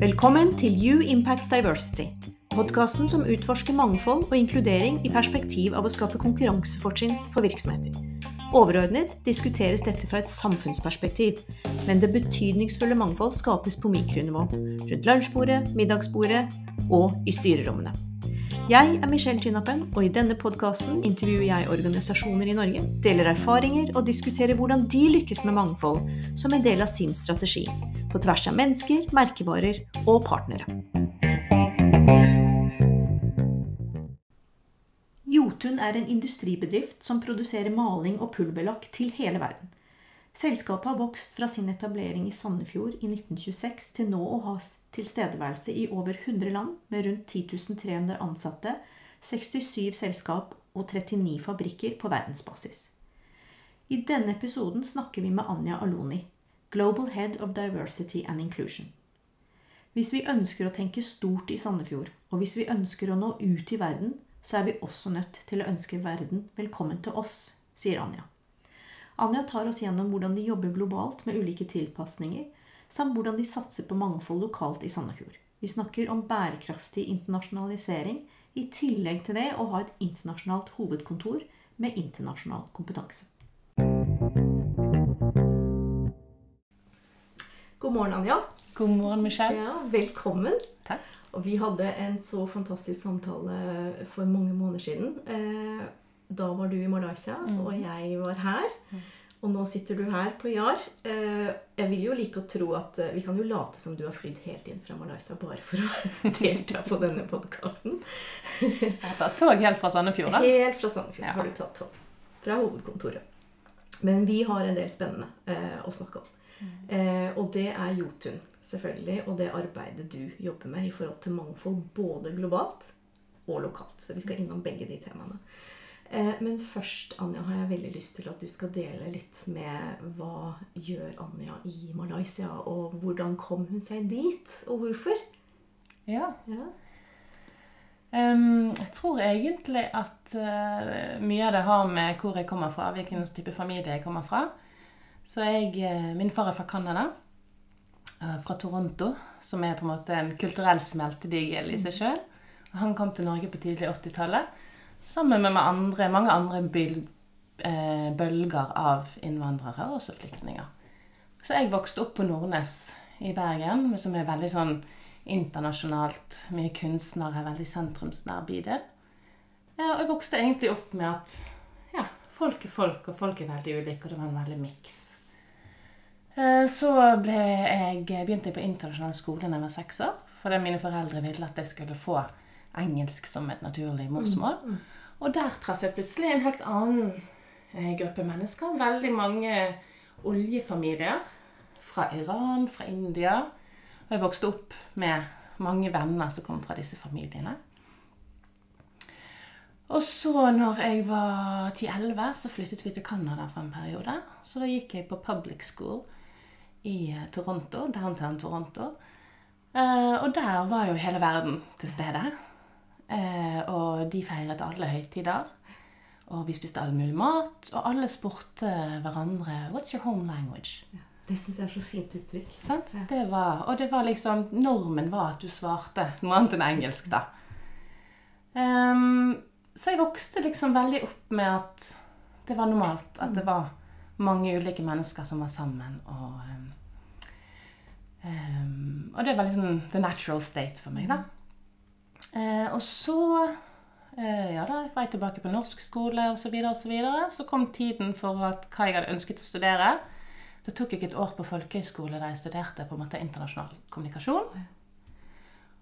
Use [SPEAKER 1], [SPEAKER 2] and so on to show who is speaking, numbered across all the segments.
[SPEAKER 1] Velkommen til You Impact Diversity. Podkasten som utforsker mangfold og inkludering i perspektiv av å skape konkurransefortrinn for virksomheter. Overordnet diskuteres dette fra et samfunnsperspektiv, men det betydningsfulle mangfold skapes på mikronivå. Rundt lunsjbordet, middagsbordet og i styrerommene. Jeg er Michelle Chinnapen, og i denne podkasten intervjuer jeg organisasjoner i Norge, deler erfaringer og diskuterer hvordan de lykkes med mangfold som en del av sin strategi. På tvers av mennesker, merkevarer og partnere. Jotun er en industribedrift som produserer maling og pulverlakk til hele verden. Selskapet har vokst fra sin etablering i Sandefjord i 1926 til nå å ha tilstedeværelse i over 100 land med rundt 10 300 ansatte, 67 selskap og 39 fabrikker på verdensbasis. I denne episoden snakker vi med Anja Aloni, Global Head of Diversity and Inclusion. Hvis vi ønsker å tenke stort i Sandefjord, og hvis vi ønsker å nå ut i verden, så er vi også nødt til å ønske verden velkommen til oss, sier Anja. Anja tar oss gjennom hvordan de jobber globalt med ulike tilpasninger, samt hvordan de satser på mangfold lokalt i Sandefjord. Vi snakker om bærekraftig internasjonalisering, i tillegg til det å ha et internasjonalt hovedkontor med internasjonal kompetanse. God morgen, Anja.
[SPEAKER 2] God morgen, Michelle.
[SPEAKER 1] Ja, velkommen.
[SPEAKER 2] Takk.
[SPEAKER 1] Og vi hadde en så fantastisk samtale for mange måneder siden. Eh, Da var du i Malaysia, og jeg var her. Og nå sitter du her på Jar. Eh, Jeg vil jo like å tro at eh, Vi kan jo late som du har flydd helt inn fra Malaysia bare for å delta på denne podkasten.
[SPEAKER 2] Jeg har tatt tog helt fra Sandefjord. da.
[SPEAKER 1] Helt fra Sandefjord
[SPEAKER 2] Ja.
[SPEAKER 1] har du tatt tog. Fra hovedkontoret. Men vi har en del spennende eh, å snakke om. Eh, og det er Jotun, selvfølgelig. Og det arbeidet du jobber med i forhold til mangfold både globalt og lokalt. Så vi skal innom begge de temaene. Eh, men først, Anja, har jeg veldig lyst til at du skal dele litt med hva gjør Anja i Malaysia, og hvordan kom hun seg dit, og hvorfor?
[SPEAKER 2] Ja.
[SPEAKER 1] Ja.
[SPEAKER 2] Um, jeg tror egentlig at uh, mye av det har med hvor jeg kommer fra, hvilken type familie jeg kommer fra. Så jeg, uh, Min far er fra Canada, uh, fra Toronto, som er på en måte en kulturell smeltedigel i seg sjøl. Han kom til Norge på tidlig 80-tallet sammen med andre, mange andre eh, bølger av innvandrere, og også flyktninger. Så jeg vokste opp på Nordnes i Bergen, som er veldig sånn internasjonalt. Mye kunstnere, veldig sentrumsnær bydel. Ja, og jeg vokste egentlig opp med at ja, folk er folk, og folk er veldig ulike, og det var en veldig miks. Eh, Så ble jeg, begynte jeg på internasjonal skole da jeg var seks år, fordi mine foreldre ville at jeg skulle få engelsk som et naturlig morsmål. Og der traff jeg plutselig en helt annen eh, gruppe mennesker. Veldig mange oljefamilier fra Iran, fra India. Og jeg vokste opp med mange venner som kom fra disse familiene. Og så når jeg var 10-11, så flyttet vi til Canada for en periode. Så da gikk jeg på public school i eh, Toronto, downtown Toronto. Eh, og der var jo hele verden til stede. Eh, og de feiret alle høytider. Og vi spiste all mulig mat, og alle spurte hverandre 'What's your home language?'
[SPEAKER 1] Det syns jeg er så fint uttrykk.
[SPEAKER 2] Sant?
[SPEAKER 1] Ja.
[SPEAKER 2] Det var, og det var liksom Normen var at du svarte noe annet enn engelsk, da. Um, så jeg vokste liksom veldig opp med at det var normalt. At det var mange ulike mennesker som var sammen. Og, ehm, og det var liksom the natural state for meg, da. Eh, og så eh, ja da, var jeg tilbake på norsk skole osv. Så, videre, og så, videre. så kom tiden for at hva jeg hadde ønsket å studere. Da tok jeg et år på folkehøyskole der jeg studerte på en måte internasjonal kommunikasjon.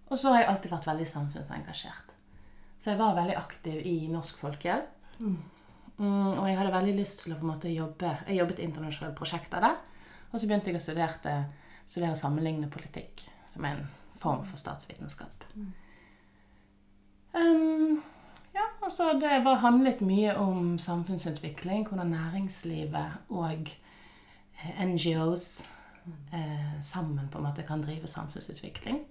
[SPEAKER 2] Og så har jeg alltid vært veldig samfunnsengasjert. Så jeg var veldig aktiv i Norsk Folkehjelp. Mm, og jeg hadde veldig lyst til å på en måte jobbe Jeg jobbet i internasjonale prosjekter der. Og så begynte jeg å studere, studere sammenlignende politikk, som er en form for statsvitenskap. Um, ja, altså Det var handlet mye om samfunnsutvikling, hvordan næringslivet og eh, NGOs eh, sammen på en måte kan drive samfunnsutvikling.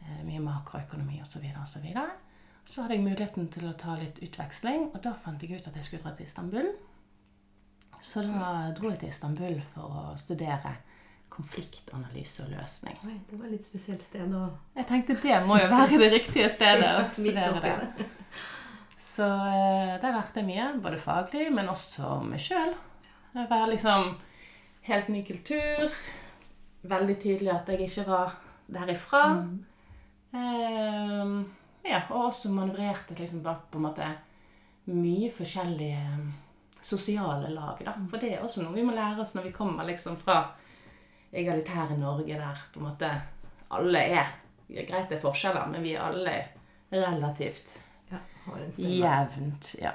[SPEAKER 2] Eh, mye makroøkonomi osv. osv. Så, videre. så hadde jeg muligheten til å ta litt utveksling, og da fant jeg ut at jeg skulle dra til Istanbul. Så da dro jeg til Istanbul for å studere konfliktanalyse og løsning.
[SPEAKER 1] Oi, det var et litt spesielt sted å
[SPEAKER 2] Jeg tenkte det må jo være det riktige stedet å studere det. Så eh, der lærte jeg mye, både faglig, men også meg sjøl. Var liksom helt ny kultur. Veldig tydelig at jeg ikke var derifra. Eh, ja, og også manøvrerte liksom på en måte mye forskjellige eh, sosiale lag. da. For det er også noe vi må lære oss når vi kommer liksom fra egalitære Norge, der på en måte alle er Greit det er forskjeller, men vi er alle relativt
[SPEAKER 1] Ja, har en
[SPEAKER 2] jevnt. Ja.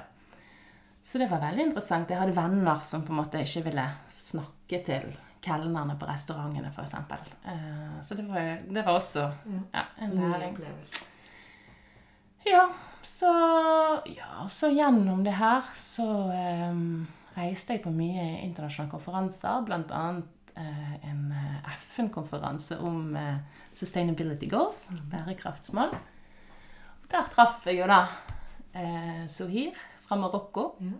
[SPEAKER 2] Så det var veldig interessant. Jeg hadde venner som på en måte ikke ville snakke til kelnerne på restaurantene, f.eks. Uh, så det var, det var også ja, en læring. Ja, så, ja, så gjennom det her så um, reiste jeg på mye internasjonale konferanser, annet eh, en eh, FN-konferanse om eh, Sustainability Goals, bærekraftsmål. Og Der traff jeg jo da eh, Sohir fra Marokko,
[SPEAKER 1] Ja.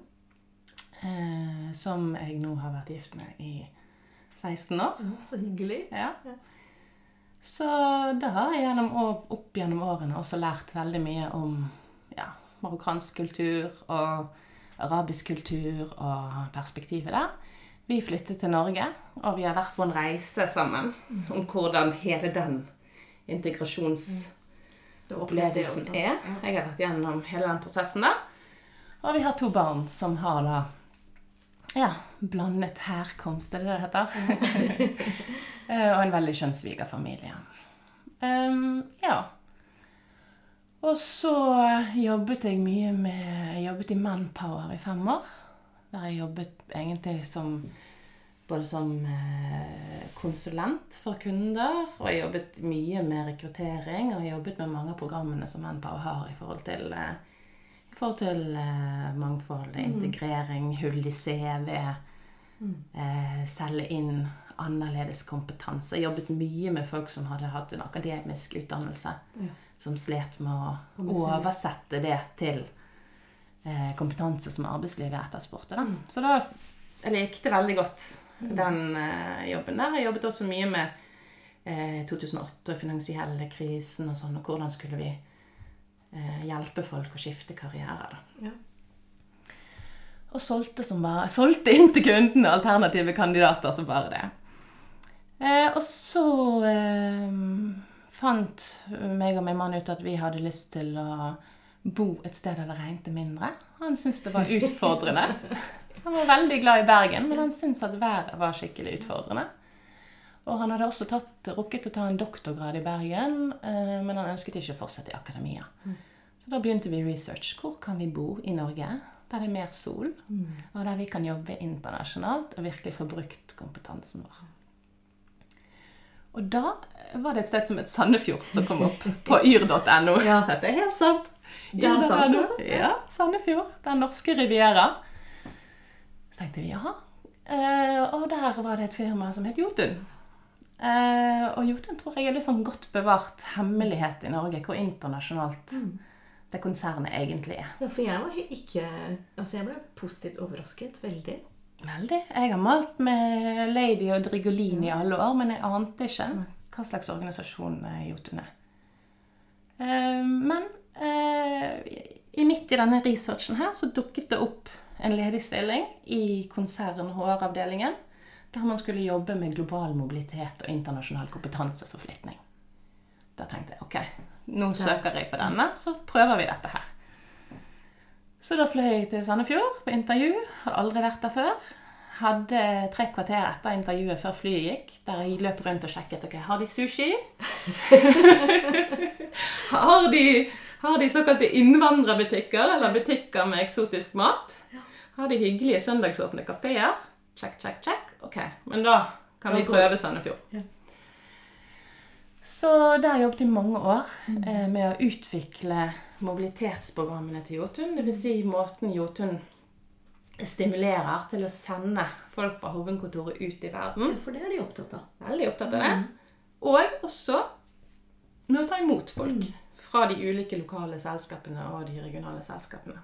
[SPEAKER 2] eh, som jeg nå har vært gift med i 16 år.
[SPEAKER 1] Ja, så hyggelig.
[SPEAKER 2] Ja. Så da har jeg gjennom, opp gjennom årene også lært veldig mye om ja, marokkansk kultur og arabisk kultur og perspektivet der. Vi flyttet til Norge, og vi har vært på en reise sammen om hvordan hele den integrasjonsopplevelsen er. Jeg har vært gjennom hele den prosessen der. Og vi har to barn som har da ja, blandet herkomst, er det det heter? Eh, og en veldig skjønn svigerfamilie. Um, ja. Og så jobbet jeg mye med jobbet i Manpower i fem år. Der har jobbet egentlig som både som eh, konsulent for kunder, og jeg jobbet mye med rekruttering, og jeg jobbet med mange av programmene som Manpower har i forhold til, eh, i forhold til eh, mangfold, integrering, hull i CV, eh, selge inn annerledes kompetanse. Jeg jobbet mye med folk som hadde hatt en akademisk utdannelse,
[SPEAKER 1] Ja.
[SPEAKER 2] som slet med å oversette det til kompetanse som arbeidslivet etterspurte.
[SPEAKER 1] Mm.
[SPEAKER 2] Så da jeg likte veldig godt den eh, jobben der. Jeg jobbet også mye med eh, 2008 finansielle krisen og sånn, og hvordan skulle vi eh, hjelpe folk å skifte karriere. Da.
[SPEAKER 1] Ja.
[SPEAKER 2] Og solgte, som bare, solgte inn til kundene alternative kandidater som bare det. Eh, og så eh, fant meg og min mann ut at vi hadde lyst til å bo et sted der det regnet mindre. Han syntes det var utfordrende. Han var veldig glad i Bergen, men han syntes at været var skikkelig utfordrende. Og han hadde også tatt, rukket å ta en doktorgrad i Bergen, eh, men han ønsket ikke å fortsette i akademia. Så da begynte vi research. Hvor kan vi bo i Norge der det er mer sol, og der vi kan jobbe internasjonalt og virkelig få brukt kompetansen vår? Og da var det et sted som het Sandefjord som kom opp på yr.no.
[SPEAKER 1] Ja.
[SPEAKER 2] Dette er helt sant.
[SPEAKER 1] Det er sant, altså?
[SPEAKER 2] Ja, Sandefjord. Den norske riviera. Så tenkte vi ja. Eh, og der var det et firma som het Jotun. Eh, og Jotun tror jeg er litt sånn godt bevart hemmelighet i Norge, hvor internasjonalt det konsernet egentlig er.
[SPEAKER 1] Ja, for jeg var ikke Altså, jeg ble positivt overrasket. Veldig.
[SPEAKER 2] Veldig. Jeg har malt med Lady og Drigolin i alle år, men jeg ante ikke hva slags organisasjon eh, Jotun er. Men eh, i midt i denne researchen her så dukket det opp en ledig stilling i konsern HR-avdelingen, der man skulle jobbe med global mobilitet og internasjonal kompetanseforflytning. Da tenkte jeg ok, nå søker jeg på denne, så prøver vi dette her. Så da fløy jeg til Sandefjord på intervju. Hadde aldri vært der før. Hadde tre kvarter etter intervjuet før flyet gikk, der jeg løp rundt og sjekket ok, har de sushi. har, de, har de såkalte innvandrerbutikker, eller butikker med eksotisk mat? Har de hyggelige søndagsåpne kafeer? Check, check, check. Ok, men da kan
[SPEAKER 1] Da
[SPEAKER 2] vi prøve Sandefjord.
[SPEAKER 1] Ja.
[SPEAKER 2] Så der jobbet jeg mange år eh, med å utvikle mobilitetsprogrammene til Jotun. Dvs. Si måten Jotun stimulerer til å sende folk fra hovedkontoret ut i verden.
[SPEAKER 1] Ja, for det er de opptatt av.
[SPEAKER 2] Veldig opptatt av det. Og også med å ta imot folk fra de ulike lokale selskapene og de regionale selskapene.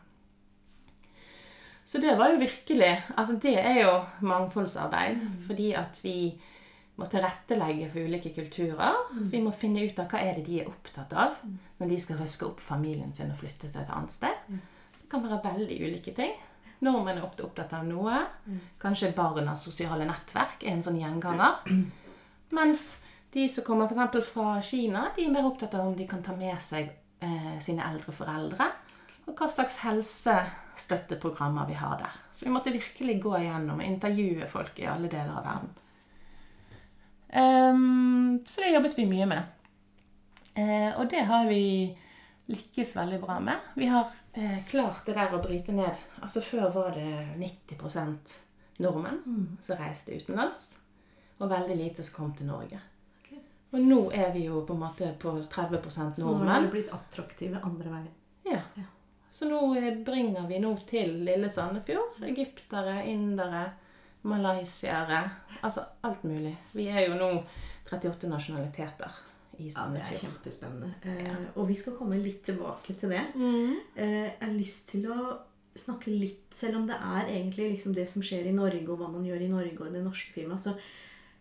[SPEAKER 2] Så det var jo virkelig Altså, det er jo mangfoldsarbeid. Fordi at vi må tilrettelegge for ulike kulturer. Vi må finne ut av hva er det de er opptatt av når de skal røske opp familien sin og flytte til et annet sted. Det kan være veldig ulike ting. Nordmenn er ofte opptatt av noe. Kanskje barnas sosiale nettverk er en sånn gjenganger. Mens de som kommer eksempel fra Kina, de er mer opptatt av om de kan ta med seg eh, sine eldre foreldre. Og hva slags helsestøtteprogrammer vi har der. Så vi måtte virkelig gå igjennom og intervjue folk i alle deler av verden. Um, så det jobbet vi mye med. Uh, og det har vi lykkes veldig bra med. Vi har uh, klart det der å bryte ned. Altså Før var det 90 nordmenn som reiste utenlands. Og veldig lite som kom til Norge. Og nå er vi jo på en måte på 30
[SPEAKER 1] Så nå har vi blitt attraktive andre veien.
[SPEAKER 2] Ja.
[SPEAKER 1] Ja.
[SPEAKER 2] Så nå eh, bringer vi nå til lille Sandefjord egyptere, indere, malaysiere Altså alt mulig. Vi er jo nå 38 nasjonaliteter i
[SPEAKER 1] Ja, det er
[SPEAKER 2] kjempespennende.
[SPEAKER 1] kjempespennende. Eh, Og vi skal komme litt tilbake til det.
[SPEAKER 2] Mm.
[SPEAKER 1] Eh, jeg har lyst til å snakke litt, selv om det er egentlig liksom det som skjer i Norge, og hva man gjør i Norge og i det norske firmaet, så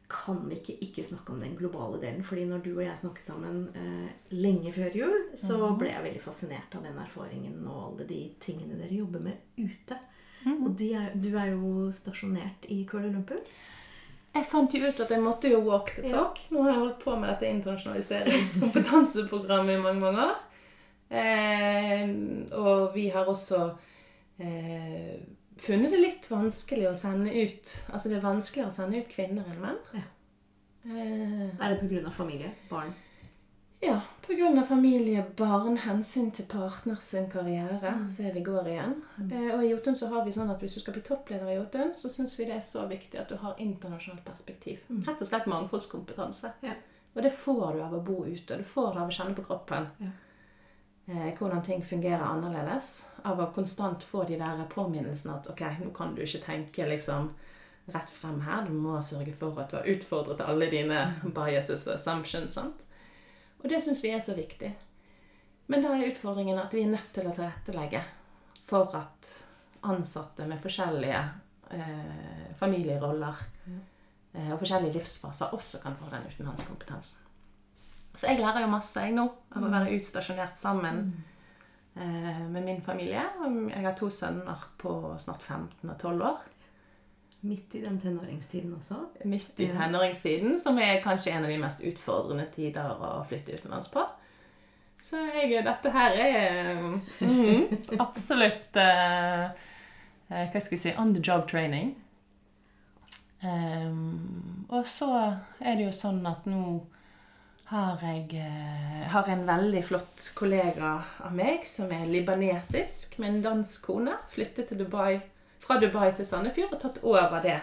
[SPEAKER 1] kan vi ikke ikke snakke om den globale delen. fordi når du og jeg snakket sammen eh, lenge før jul, så ble jeg veldig fascinert av den erfaringen og alle de tingene dere jobber med ute. Og de er, du er jo stasjonert i Kuala Lumpur.
[SPEAKER 2] Jeg fant jo ut at jeg måtte jo walk the talk. Nå har jeg holdt på med dette internasjonaliseringskompetanseprogrammet i mange, mange år. Eh, og vi har også eh, funnet det litt vanskelig å sende ut Altså det er vanskeligere å sende ut kvinner enn menn.
[SPEAKER 1] Ja.
[SPEAKER 2] Eh,
[SPEAKER 1] Er det pga. familie? Barn?
[SPEAKER 2] ja, pga. familie, barn, hensyn til partner sin karriere, er vi går igjen. Eh, og i Jotun så har vi sånn at hvis du skal bli toppleder i Jotun, så syns vi det er så viktig at du har internasjonalt perspektiv. Rett og slett mangfoldskompetanse.
[SPEAKER 1] Ja.
[SPEAKER 2] Og det får du av å bo ute. Du får det av å kjenne på kroppen
[SPEAKER 1] Ja.
[SPEAKER 2] Eh, hvordan ting fungerer annerledes. Av å konstant få de der påminnelsene at ok, nå kan du ikke tenke liksom rett frem her. Du må sørge for at du har utfordret alle dine biases og assumptions. sant? Og det syns vi er så viktig. Men da er utfordringen at vi er nødt til å tilrettelegge for at ansatte med forskjellige eh, familieroller eh, og forskjellige livsfaser også kan få den utenlandskompetansen. Så jeg lærer jo masse jeg nå av å være utstasjonert sammen eh, med min familie. Jeg har to sønner på snart 15 og 12 år.
[SPEAKER 1] Midt i den tenåringstiden også.
[SPEAKER 2] Midt i tenåringstiden, som er kanskje en av de mest utfordrende tider å flytte utenlands på. Så jeg, dette her er mm, absolutt eh, eh, Hva skal vi si on the job training. Um, og så er det jo sånn at nå har jeg eh, har en veldig flott kollega av meg som er libanesisk, med en dansk kone. Flyttet Dubai, fra Dubai til Sandefjord og tatt over det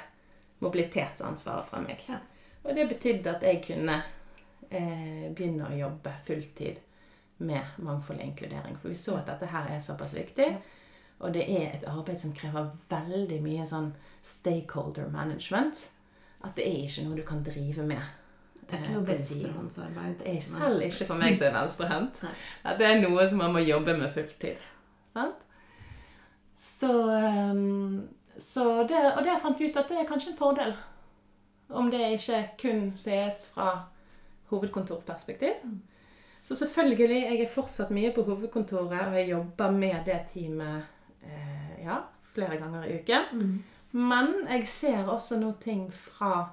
[SPEAKER 2] mobilitetsansvaret fra meg.
[SPEAKER 1] Ja.
[SPEAKER 2] Og det betydde at jeg kunne eh, begynne å jobbe fulltid med mangfold og inkludering. For vi så at dette her er såpass viktig. Og det er et arbeid som krever veldig mye sånn stakeholder management. At det er ikke noe du kan drive med.
[SPEAKER 1] Det er
[SPEAKER 2] eh,
[SPEAKER 1] ikke noe
[SPEAKER 2] på
[SPEAKER 1] venstrehåndsarbeid.
[SPEAKER 2] Det er selv ikke for meg som er venstrehendt. Det er noe som man må jobbe med fulltid. Sant? Så, ehm, så det, Og det fant vi ut at det er kanskje en fordel. Om det ikke kun ses fra hovedkontorperspektiv. Så selvfølgelig, jeg er fortsatt mye på hovedkontoret, og jeg jobber med det teamet eh, ja, flere ganger i uken.
[SPEAKER 1] Mm.
[SPEAKER 2] Men jeg ser også noe ting fra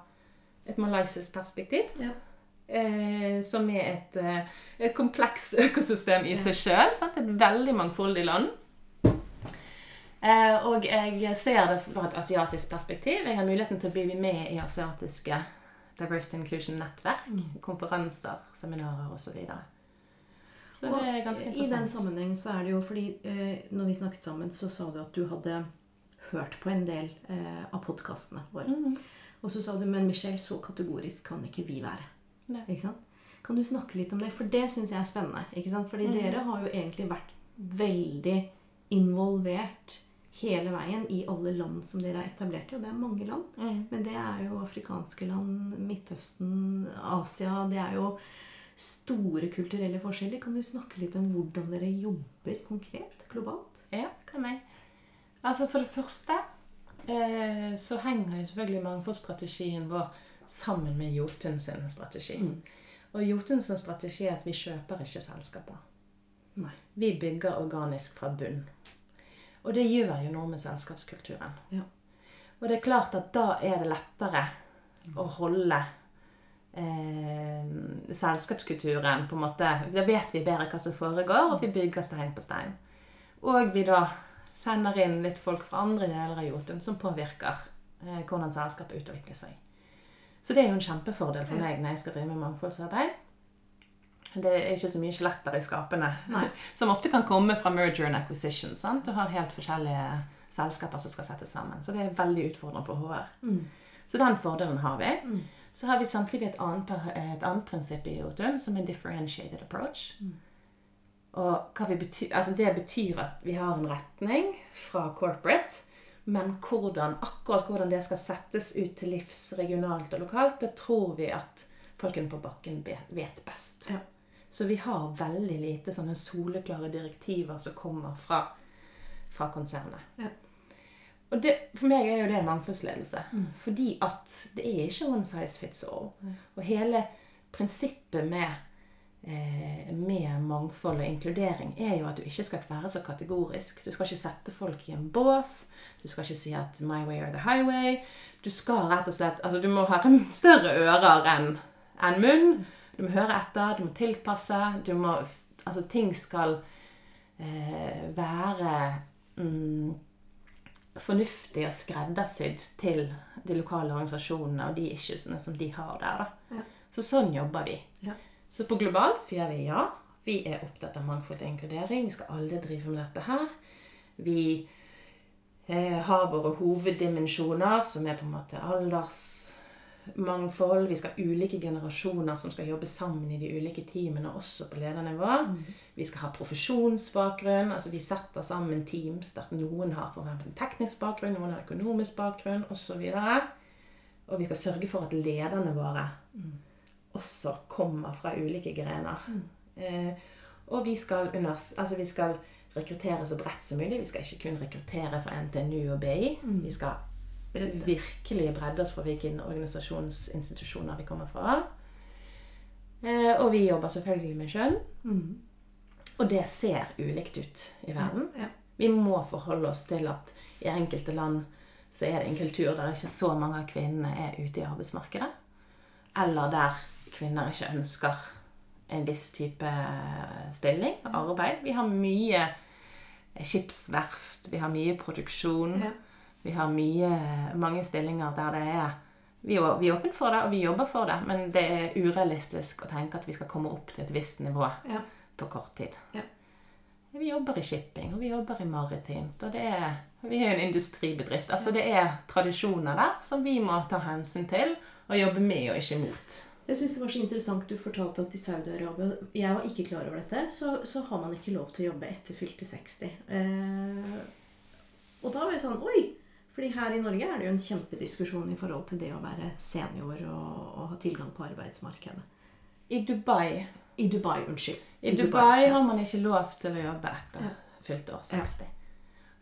[SPEAKER 2] et malaysisk perspektiv.
[SPEAKER 1] Ja.
[SPEAKER 2] Eh, som er et, eh, et kompleks økosystem i seg sjøl. Et veldig mangfoldig land. Eh, og jeg ser det fra et asiatisk perspektiv. Jeg har muligheten til å bli med i asiatiske Diversity Inclusion-nettverk. Konferanser, seminarer osv. Så, så det er ganske
[SPEAKER 1] I den
[SPEAKER 2] interessant.
[SPEAKER 1] sammenheng så er det jo fordi eh, når vi snakket sammen, så sa du at du hadde hørt på en del eh, av podkastene våre.
[SPEAKER 2] Mhm.
[SPEAKER 1] Og så sa du men Michelle, så kategorisk kan ikke vi være. Ikke sant? Kan du snakke litt om det? For det syns jeg er spennende. ikke sant? Fordi
[SPEAKER 2] mm.
[SPEAKER 1] dere har jo egentlig vært veldig involvert hele veien i alle land som dere har etablert i. Og det er mange land.
[SPEAKER 2] Mm.
[SPEAKER 1] Men det er jo afrikanske land, Midtøsten, Asia Det er jo store kulturelle forskjeller. Kan du snakke litt om hvordan dere jobber konkret globalt?
[SPEAKER 2] Ja, kan jeg. Altså For det første eh, så henger jo selvfølgelig mangfoldsstrategien vår sammen med Jotun sin strategi.
[SPEAKER 1] Mm.
[SPEAKER 2] Og Jotun sin strategi er at vi kjøper ikke selskaper.
[SPEAKER 1] Nei.
[SPEAKER 2] Vi bygger organisk fra bunn. Og det gjør jo noe med selskapskulturen.
[SPEAKER 1] Ja.
[SPEAKER 2] Og det er klart at da er det lettere å holde eh, selskapskulturen på en måte Da vet vi bedre hva som foregår, og vi bygger stein på stein. Og vi da sender inn litt folk fra andre deler av Jotun som påvirker eh, hvordan selskapet utvikler seg. Så det er jo en kjempefordel for meg når jeg skal drive med mangfoldsarbeid. Det er ikke så mye skjeletter i skapene.
[SPEAKER 1] Nei.
[SPEAKER 2] Som ofte kan komme fra merger and acquisition. Sant? Du har helt forskjellige selskaper som skal settes sammen. Så det er veldig utfordrende for HR.
[SPEAKER 1] Mm.
[SPEAKER 2] Så den fordelen har vi.
[SPEAKER 1] Mm.
[SPEAKER 2] Så har vi samtidig et annet, et annet prinsipp i Jotun, som er differentiated approach.
[SPEAKER 1] Mm.
[SPEAKER 2] Og betyr, altså det betyr at vi har en retning fra corporate, men hvordan, akkurat hvordan det skal settes ut til livs regionalt og lokalt, det tror vi at folkene på bakken vet best.
[SPEAKER 1] Ja.
[SPEAKER 2] Så vi har veldig lite sånne soleklare direktiver som kommer fra, fra konsernet.
[SPEAKER 1] Ja.
[SPEAKER 2] Og det, for meg er jo det mangfoldsledelse.
[SPEAKER 1] Mm.
[SPEAKER 2] Fordi at det er ikke one size fits all. Og hele prinsippet med, med mangfold og inkludering er jo at du ikke skal være så kategorisk. Du skal ikke sette folk i en bås. Du skal ikke si at 'my way or the highway'. Du skal rett og slett, altså du må ha større ører enn en munn. Du må høre etter, du må tilpasse. Du må, altså ting skal eh, være mm, fornuftig og skreddersydd til de lokale organisasjonene og de issuesene som de har der. Da.
[SPEAKER 1] Ja.
[SPEAKER 2] Så sånn jobber vi. Så på globalt sier vi ja. Vi er opptatt av mangfold og inkludering. Vi skal alle drive med dette her. Vi eh, har våre hoveddimensjoner, som er på en måte aldersmangfold. Vi skal ha ulike generasjoner som skal jobbe sammen i de ulike teamene, også på ledernivå. Vi skal ha profesjonsbakgrunn. altså Vi setter sammen teams der noen har for en teknisk bakgrunn, noen har økonomisk bakgrunn osv. Og, og vi skal sørge for at lederne våre også kommer fra ulike grener. Eh, og vi skal, univers, altså vi skal rekruttere så bredt som mulig. Vi skal ikke kun rekruttere fra NTNU og BI. Vi skal virkelig bredde oss for hvilke organisasjonsinstitusjoner vi kommer fra. Eh, og vi jobber selvfølgelig med kjønn.
[SPEAKER 1] Mm.
[SPEAKER 2] Og det ser ulikt ut i verden.
[SPEAKER 1] Ja.
[SPEAKER 2] Vi må forholde oss til at i enkelte land så er det en kultur der ikke så mange av kvinnene er ute i arbeidsmarkedet. Eller der kvinner ikke ønsker en viss type stilling og arbeid. Vi har mye skipsverft, vi har mye produksjon.
[SPEAKER 1] Ja.
[SPEAKER 2] Vi har mye, mange stillinger der det er vi vi er åpne for det, og vi jobber for det, men det er urealistisk å tenke at vi skal komme opp til et visst nivå
[SPEAKER 1] Ja.
[SPEAKER 2] på kort tid.
[SPEAKER 1] Ja.
[SPEAKER 2] Vi jobber i shipping, og vi jobber i maritimt, og det er, vi er en industribedrift. Altså det er tradisjoner der som vi må ta hensyn til og jobbe med og ikke mot.
[SPEAKER 1] Jeg synes det var så interessant du fortalte at i Saudi-Arabia Jeg var ikke klar over dette. Så, så har man ikke lov til å jobbe etter fylte 60. Eh, og da var jeg sånn Oi! Fordi her i Norge er det jo en kjempediskusjon i forhold til det å være senior og, og ha tilgang på arbeidsmarkedet.
[SPEAKER 2] I Dubai,
[SPEAKER 1] I Dubai, unnskyld.
[SPEAKER 2] i Dubai
[SPEAKER 1] Dubai,
[SPEAKER 2] har man ikke lov til å jobbe etter
[SPEAKER 1] Ja.
[SPEAKER 2] fylt år 60.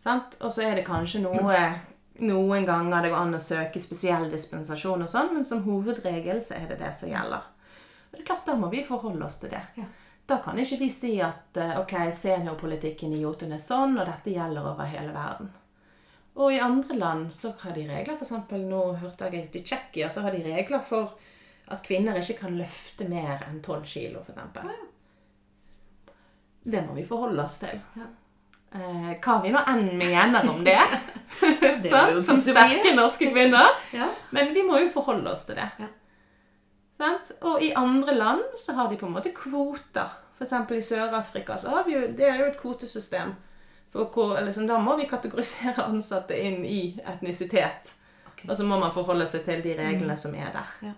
[SPEAKER 2] Ja. Og så er det kanskje noe noen ganger det går an å søke spesiell dispensasjon og sånn, men som hovedregel så er det det som gjelder. Og det er klart, da må vi forholde oss til det.
[SPEAKER 1] Ja.
[SPEAKER 2] Da kan ikke vi si at eh, ok, seniorpolitikken i Jotun er sånn, og dette gjelder over hele verden. Og i andre land så har de regler. Eksempel nå hørte jeg at i Tsjekkia så har de regler for at kvinner ikke kan løfte mer enn 12 kilo, for eksempel. Det må vi forholde oss til.
[SPEAKER 1] Ja.
[SPEAKER 2] Eh, hva vi nå enn mener om det, Sant? som sterke norske kvinner.
[SPEAKER 1] Ja.
[SPEAKER 2] Men vi må jo forholde oss til det.
[SPEAKER 1] Ja.
[SPEAKER 2] Sant? Og i andre land så har de på en måte kvoter. F.eks. i Sør-Afrika så har vi jo, det er jo et kvotesystem. Hvor, liksom, da må vi kategorisere ansatte inn i etnisitet.
[SPEAKER 1] Okay.
[SPEAKER 2] Og så må man forholde seg til de reglene som er der.
[SPEAKER 1] Ja.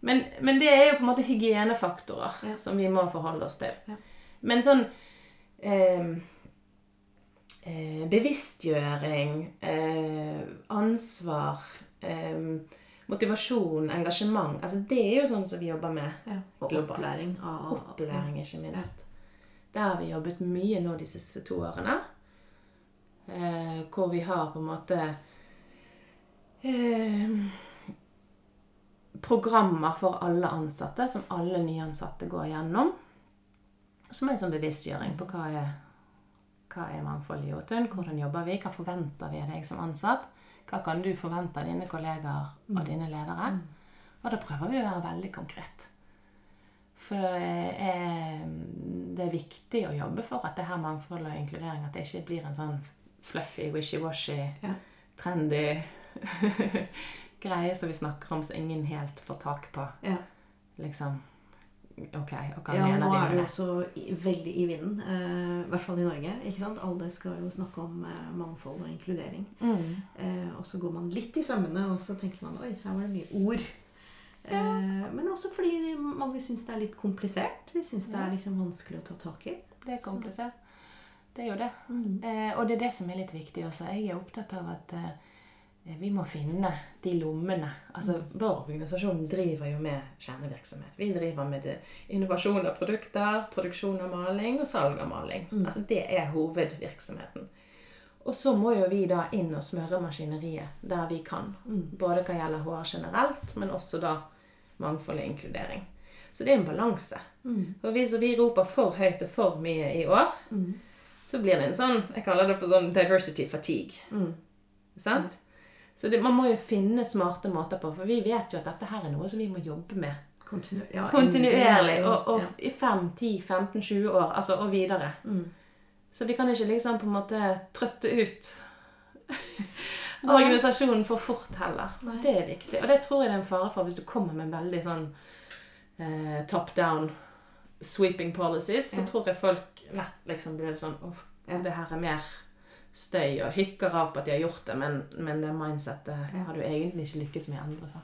[SPEAKER 2] Men, men det er jo på en måte hygienefaktorer som vi må forholde oss til.
[SPEAKER 1] Ja.
[SPEAKER 2] Men sånn eh, bevisstgjøring, eh, ansvar, eh, motivasjon, engasjement altså Det er jo sånn som vi jobber med.
[SPEAKER 1] Ja. Og opplæring
[SPEAKER 2] Opplæring, ikke minst. Der har vi jobbet mye nå de siste to årene. eh, hvor vi har på en måte eh, programmer for alle ansatte som alle nyansatte går gjennom. Som er en sånn bevisstgjøring på hva er, hva er mangfold i Jotun, hvordan jobber vi, hva forventer vi av deg som ansatt, hva kan du forvente av dine kollegaer og dine ledere. Og da prøver vi å være veldig konkret. For eh, det er viktig å jobbe for at det her mangfoldet og inkludering at det ikke blir en sånn fluffy, wishy-washy,
[SPEAKER 1] Ja.
[SPEAKER 2] trendy greie som vi snakker om, som ingen helt får tak på.
[SPEAKER 1] Ja.
[SPEAKER 2] Liksom OK, og hva
[SPEAKER 1] Ja,
[SPEAKER 2] mener
[SPEAKER 1] nå er det jo også veldig i vinden. eh, I hvert fall i Norge. ikke sant? Alle skal jo snakke om uh, mangfold og inkludering.
[SPEAKER 2] Mm.
[SPEAKER 1] Uh, og så går man litt i sømmene, og så tenker man oi, her var det mye ord. Ja. men også fordi mange syns det er litt komplisert. De syns det er liksom vanskelig å ta tak i.
[SPEAKER 2] Det er komplisert. Det er jo det.
[SPEAKER 1] Mm.
[SPEAKER 2] Eh, og det er det som er litt viktig også. Jeg er opptatt av at vi må finne de lommene. Altså, Vår organisasjon driver jo med kjernevirksomhet. Vi driver med innovasjon av produkter, produksjon av maling og salg av maling. Altså, Det er hovedvirksomheten. Og så må jo vi da inn og smøre maskineriet der vi kan. Både hva gjelder HR generelt, men også da mangfold og inkludering. Så det er en balanse. For hvis vi roper for høyt og for mye i år, så blir det en sånn Jeg kaller det for sånn diversity fatigue. Sant? Så det, man må jo finne smarte måter på, for vi vet jo at dette her er noe som vi må jobbe med
[SPEAKER 1] Kontinu ja,
[SPEAKER 2] kontinuerlig. Og, og
[SPEAKER 1] Ja.
[SPEAKER 2] i 5, 10, 15, 20 år, altså og videre.
[SPEAKER 1] Mm.
[SPEAKER 2] Så vi kan ikke liksom på en måte trøtte ut organisasjonen for fort heller.
[SPEAKER 1] Nei.
[SPEAKER 2] Det er viktig. Og det tror jeg det er en fare for hvis du kommer med veldig sånn eh, top down sweeping policies, så
[SPEAKER 1] Ja.
[SPEAKER 2] tror jeg folk lett liksom blir sånn
[SPEAKER 1] Ja.
[SPEAKER 2] det her er mer støy, og hykker av på at de har gjort det, men, men det mindsettet har du egentlig ikke lykkes med å endre. Så.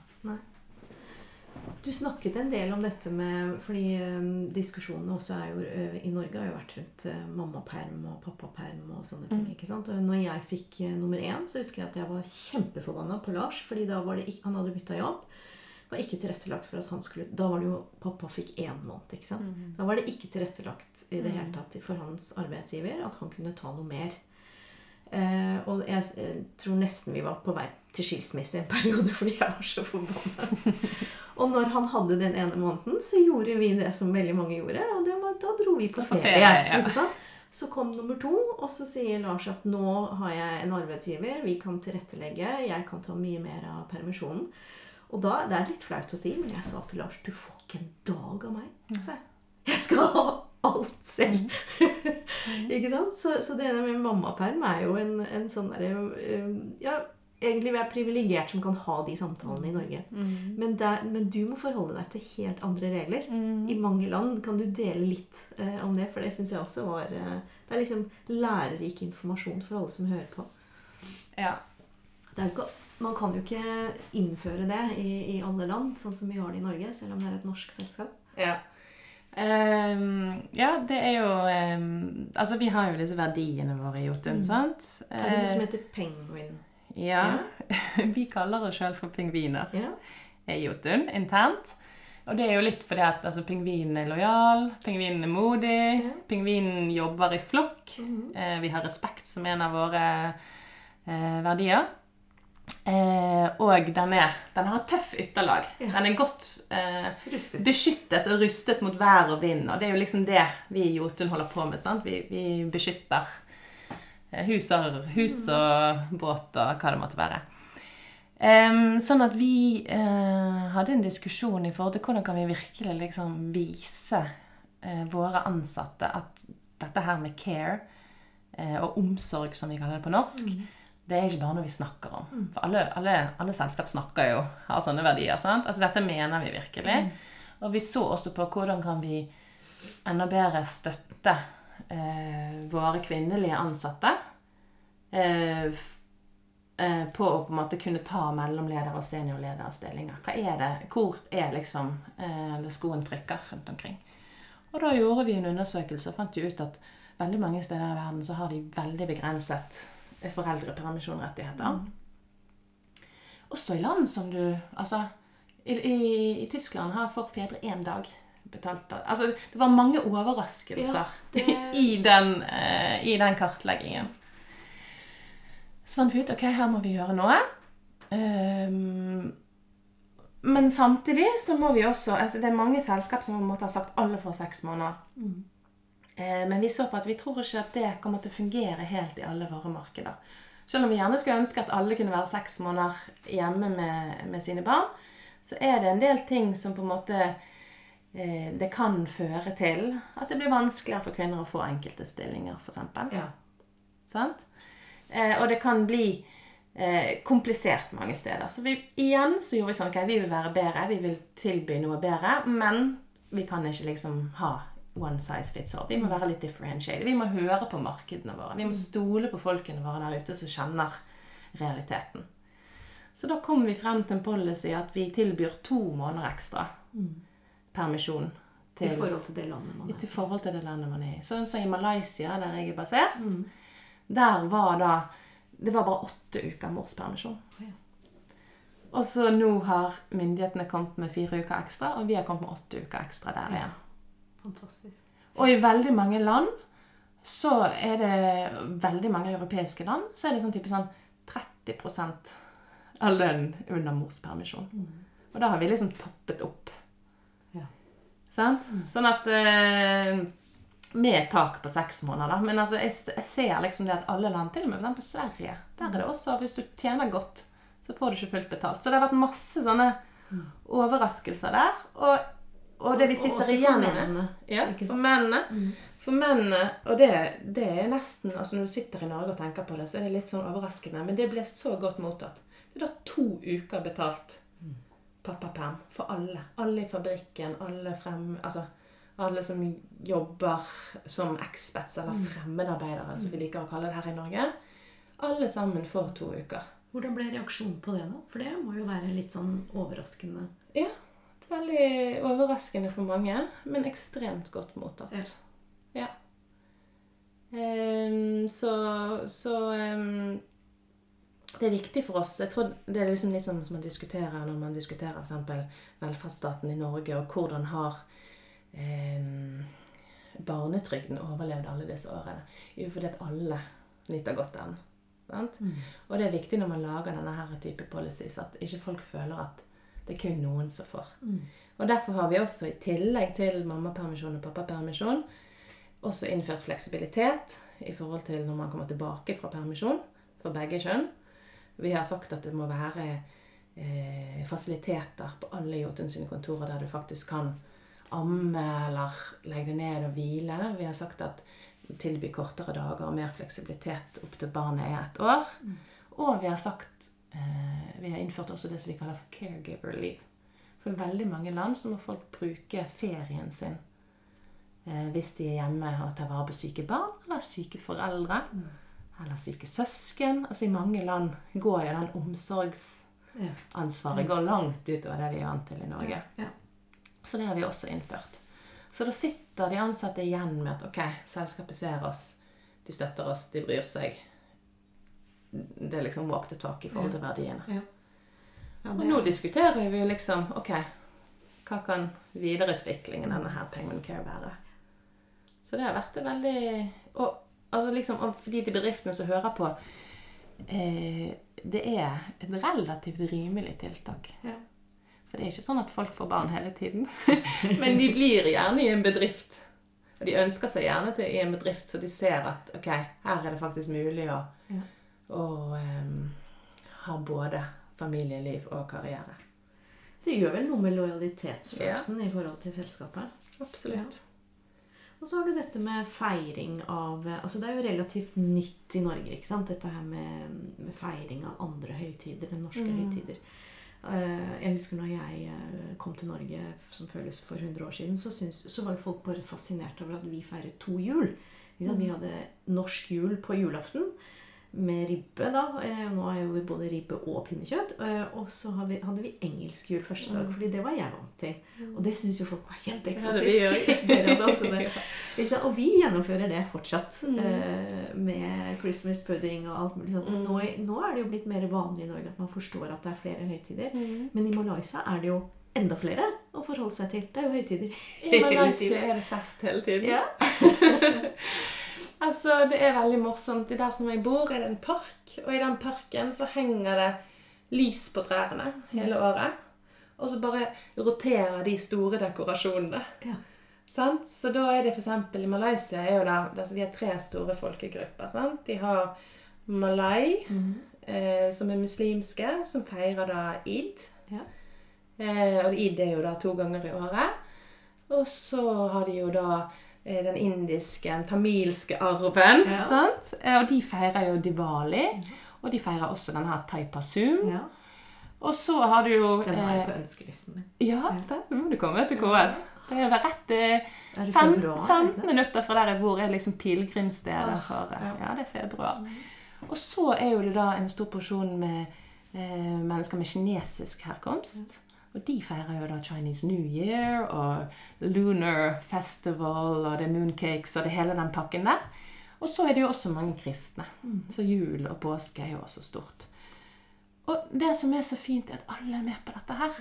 [SPEAKER 1] Du snakket en del om dette med Fordi um, diskusjonene også er jo eh, i Norge har jo vært rundt uh, mammaperm og pappaperm og sånne ting. ikke sant? Og når jeg fikk uh, nummer én, så husker jeg at jeg var kjempeforbanna på Lars. fordi da var det ikke, han hadde bytta jobb. var ikke tilrettelagt for at han skulle Da var det jo pappa fikk én måned. ikke sant? Da var det ikke tilrettelagt i det hele tatt for hans arbeidsgiver at han kunne ta noe mer. Eh, og jeg eh, tror nesten vi var på vei til skilsmisse i en periode fordi jeg var så forbanna. og når han hadde den ene måneden, så gjorde vi det som veldig mange gjorde. Og det var, da dro vi på ferie.
[SPEAKER 2] ferie, ja.
[SPEAKER 1] Så kom nummer to, og så sier Lars at nå har jeg en arbeidsgiver, vi kan tilrettelegge, jeg kan ta mye mer av permisjonen. Og da, Det er litt flaut å si, men jeg sa til Lars du får ikke en dag av meg. Så jeg. Jeg skal ha alt selv. ikke sant? Så, så det med mammaperm er jo en, en sånn derre Ja, egentlig vi er privilegert som kan ha de samtalene i Norge. Men, der, men du må forholde deg til helt andre regler. I mange land kan du dele litt eh, om det, for det syns jeg også var eh, Det er liksom lærerik informasjon for alle som hører på.
[SPEAKER 2] Ja.
[SPEAKER 1] Er ikke, man kan jo ikke innføre det i, i alle land, sånn som vi har det i Norge, selv om det er et norsk selskap.
[SPEAKER 2] Ja. Ehm, ja, det er jo um, Altså, vi har jo disse verdiene våre i Jotun, sant?
[SPEAKER 1] Det er det noe som
[SPEAKER 2] Eh,
[SPEAKER 1] heter penguin.
[SPEAKER 2] ja. vi kaller oss sjøl for pingviner
[SPEAKER 1] Ja.
[SPEAKER 2] i Jotun internt. Og det er jo litt fordi at altså, pingvinen er lojal, pingvinen er modig,
[SPEAKER 1] Ja.
[SPEAKER 2] pingvinen jobber i flokk.
[SPEAKER 1] Mhm.
[SPEAKER 2] Uh, vi har respekt som en av våre uh, verdier. Eh, og den, er, den har et tøff ytterlag.
[SPEAKER 1] Ja.
[SPEAKER 2] Den er godt eh, beskyttet og rustet mot vær og vind. Og det er jo liksom det vi i Jotun holder på med. sant? Vi, vi beskytter eh, hus og, hus og båt og hva det måtte være. Em, sånn at vi eh, hadde en diskusjon i forhold til hvordan kan vi virkelig liksom vise eh, våre ansatte at dette her med care eh, og omsorg, som vi kaller det på norsk, det er ikke bare noe vi snakker om. For alle, alle, alle selskap snakker jo, har sånne verdier. sant? Altså Dette mener vi virkelig. Og vi så også på hvordan kan vi enda bedre støtte eh, våre kvinnelige ansatte eh, eh, på å på en måte kunne ta mellomleder- og seniorlederstillinger. Hva er det? Hvor er liksom eh, det skoen trykker rundt omkring? Og da gjorde vi en undersøkelse og fant jo ut at veldig mange steder i verden så har de veldig begrenset eh, foreldrepermisjonrettigheter. Også i land som du Altså, i, i, i Tyskland har får fedre én dag betalt Altså, det var mange overraskelser
[SPEAKER 1] Ja, det-
[SPEAKER 2] i, den, uh, i den kartleggingen. Så fant vi ut ok, her må vi gjøre noe. Um, men samtidig så må vi også altså Det er mange selskap som har sagt alle får seks måneder. Eh, men vi så på at vi tror ikke at det kommer til å fungere helt i alle våre markeder. Selv om vi gjerne skulle ønske at alle kunne være seks måneder hjemme med, med sine barn, så er det en del ting som på en måte eh, det kan føre til at det blir vanskeligere for kvinner å få enkelte stillinger, f.eks.
[SPEAKER 1] Ja.
[SPEAKER 2] Sant? Eh, og det kan bli eh, komplisert mange steder. Så vi, igjen så gjorde vi sånn ok, vi vil være bedre, vi vil tilby noe bedre, men vi kan ikke liksom ha one size fits all. Vi må være litt differentiated. Vi må høre på markedene våre. Vi må stole på folkene våre der ute som kjenner realiteten. Så da kom vi frem til en policy at vi tilbyr to måneder ekstra permisjon.
[SPEAKER 1] I forhold til det landet man er
[SPEAKER 2] til forhold til det landet man er i. Sånn som i Malaysia, der jeg er basert, der var da Det var bare åtte uker morspermisjon.
[SPEAKER 1] Ja.
[SPEAKER 2] Og så nå har myndighetene kommet med fire uker ekstra, og vi har kommet med åtte uker ekstra der
[SPEAKER 1] Ja. Fantastisk.
[SPEAKER 2] Og i veldig mange land så er det Veldig mange europeiske land så er det sånn type sånn 30 av lønn under morspermisjon. Og da har vi liksom toppet opp.
[SPEAKER 1] Ja.
[SPEAKER 2] Sant? Sånn at eh, Med tak på seks måneder. Men altså, jeg, jeg ser liksom det at alle land, til og med f.eks. Sverige, der er det også Hvis du tjener godt, så får du ikke fullt betalt. Så det har vært masse sånne overraskelser der. Og, og det vi sitter igjen med ja, for mennene. For mennene, og det, det er nesten altså Når du sitter i Norge og tenker på det, så er det litt sånn overraskende. Men det ble så godt mottatt. Det er da to uker betalt pappaperm for alle. Alle i fabrikken, alle frem... Altså alle som jobber som expats eller fremmedarbeidere, som vi liker å kalle det her i Norge. Alle sammen får to uker.
[SPEAKER 1] Hvordan ble reaksjonen på det, da? For det må jo være litt sånn overraskende.
[SPEAKER 2] Ja. Veldig overraskende for mange, men ekstremt godt mottatt.
[SPEAKER 1] Ja.
[SPEAKER 2] Ehm, så så um, det er viktig for oss. Jeg tror Det er liksom litt sånn som man diskuterer når man diskuterer f.eks. velferdsstaten i Norge, og hvordan har ehm, barnetrygden overlevd alle disse årene. Jo, fordi at alle nyter godt av den. Sant? Og det er viktig når man lager denne her type policies, at ikke folk føler at det er kun noen som får. Og derfor har vi også, i tillegg til mammapermisjon og pappapermisjon, også innført fleksibilitet i forhold til når man kommer tilbake fra permisjon for begge kjønn. Vi har sagt at det må være eh, fasiliteter på alle Jotun sine kontorer der du faktisk kan amme eller legge deg ned og hvile. Vi har sagt at tilby kortere dager og mer fleksibilitet opp til barnet er ett år. Og vi har sagt Vi har innført også det som vi kaller for caregiver leave. For i veldig mange land så må folk bruke ferien sin eh, hvis de er hjemme og tar vare på syke barn eller syke foreldre. Eller syke søsken. Altså I mange land går jo den omsorgsansvaret går langt utover det vi er vant til i Norge. Så det har vi også innført. Så da sitter de ansatte igjen med at ok, selskapet ser oss, de støtter oss, de bryr seg. Det liksom walk the talk i forhold til verdiene.
[SPEAKER 1] Ja. Ja,
[SPEAKER 2] Og nå diskuterer vi jo liksom ok, hva kan videreutviklingen av denne her Penguin Care være? Så det har vært det veldig Og, altså liksom, og for de bedriftene som hører på eh, Det er et relativt rimelig tiltak.
[SPEAKER 1] ja.
[SPEAKER 2] For det er ikke sånn at folk får barn hele tiden. Men de blir gjerne i en bedrift. Og de ønsker seg gjerne til i en bedrift, så de ser at ok, her er det faktisk mulig å,
[SPEAKER 1] Ja.
[SPEAKER 2] um, har både familieliv og karriere.
[SPEAKER 1] det gjør vel noe med lojalitetsfølelsen i forhold til selskapet.
[SPEAKER 2] Absolutt.
[SPEAKER 1] Og så har du dette med feiring av altså Det er jo relativt nytt i Norge, ikke sant? dette her med, med feiring av andre høytider enn norske
[SPEAKER 2] Mm.
[SPEAKER 1] høytider. Eh, Jeg husker når jeg eh, kom til Norge som føles for 100 år siden, så, synes, så var jo folk bare fascinert over at vi feiret to jul. Vi hadde norsk jul på julaften med ribbe, da. Eh, Nå er jo både ribbe og pinnekjøtt. Eh, Og så hadde vi engelsk jul første dag, fordi det var jeg vant til. Og det syns jo folk var
[SPEAKER 2] Ja,
[SPEAKER 1] kjempeeksotisk. sant? Og vi gjennomfører det fortsatt
[SPEAKER 2] Mm.
[SPEAKER 1] eh, med Christmas pudding og alt mulig sånt. Nå, nå er det jo blitt mer vanlig i Norge at man forstår at det er flere høytider.
[SPEAKER 2] Mm.
[SPEAKER 1] Men i Malaysia er det jo enda flere å forholde seg til. Det er jo høytider
[SPEAKER 2] I Malaysia er det fest hele tiden.
[SPEAKER 1] Ja.
[SPEAKER 2] Altså, det er veldig morsomt. Der som jeg bor, er det en park. Og i den parken så henger det lys på trærne hele året. Og så bare roterer de store dekorasjonene.
[SPEAKER 1] Ja.
[SPEAKER 2] Sant? Så da er det f.eks. i Malaysia er jo der, altså Vi har tre store folkegrupper. Sant? De har malay, eh, som er muslimske, som feirer da id.
[SPEAKER 1] Ja.
[SPEAKER 2] Eh, og id er jo da to ganger i året. Og så har de jo da den indiske, den tamilske arven.
[SPEAKER 1] Ja.
[SPEAKER 2] Sant? Eh, og de feirer jo diwali. Og de feirer også denne taipasum.
[SPEAKER 1] ja.
[SPEAKER 2] Og så har du jo
[SPEAKER 1] Den har jeg
[SPEAKER 2] eh,
[SPEAKER 1] på ønskelisten min.
[SPEAKER 2] Ja, den må du komme til KL. Det er rett eh,
[SPEAKER 1] Er
[SPEAKER 2] fem,
[SPEAKER 1] februar?
[SPEAKER 2] 15 minutter fra der jeg bor, er liksom pilegrimsstedet
[SPEAKER 1] Ah,
[SPEAKER 2] for eh,
[SPEAKER 1] ja.
[SPEAKER 2] Ja, det er februar. Og så er jo det da en stor porsjon med eh, mennesker med kinesisk herkomst. Og de feirer jo da Chinese New Year og Lunar Festival og det er mooncakes og det hele den pakken der. Og så er det jo også mange kristne. Så jul og påske er jo også stort. Og det som er så fint, er at alle er med på dette her.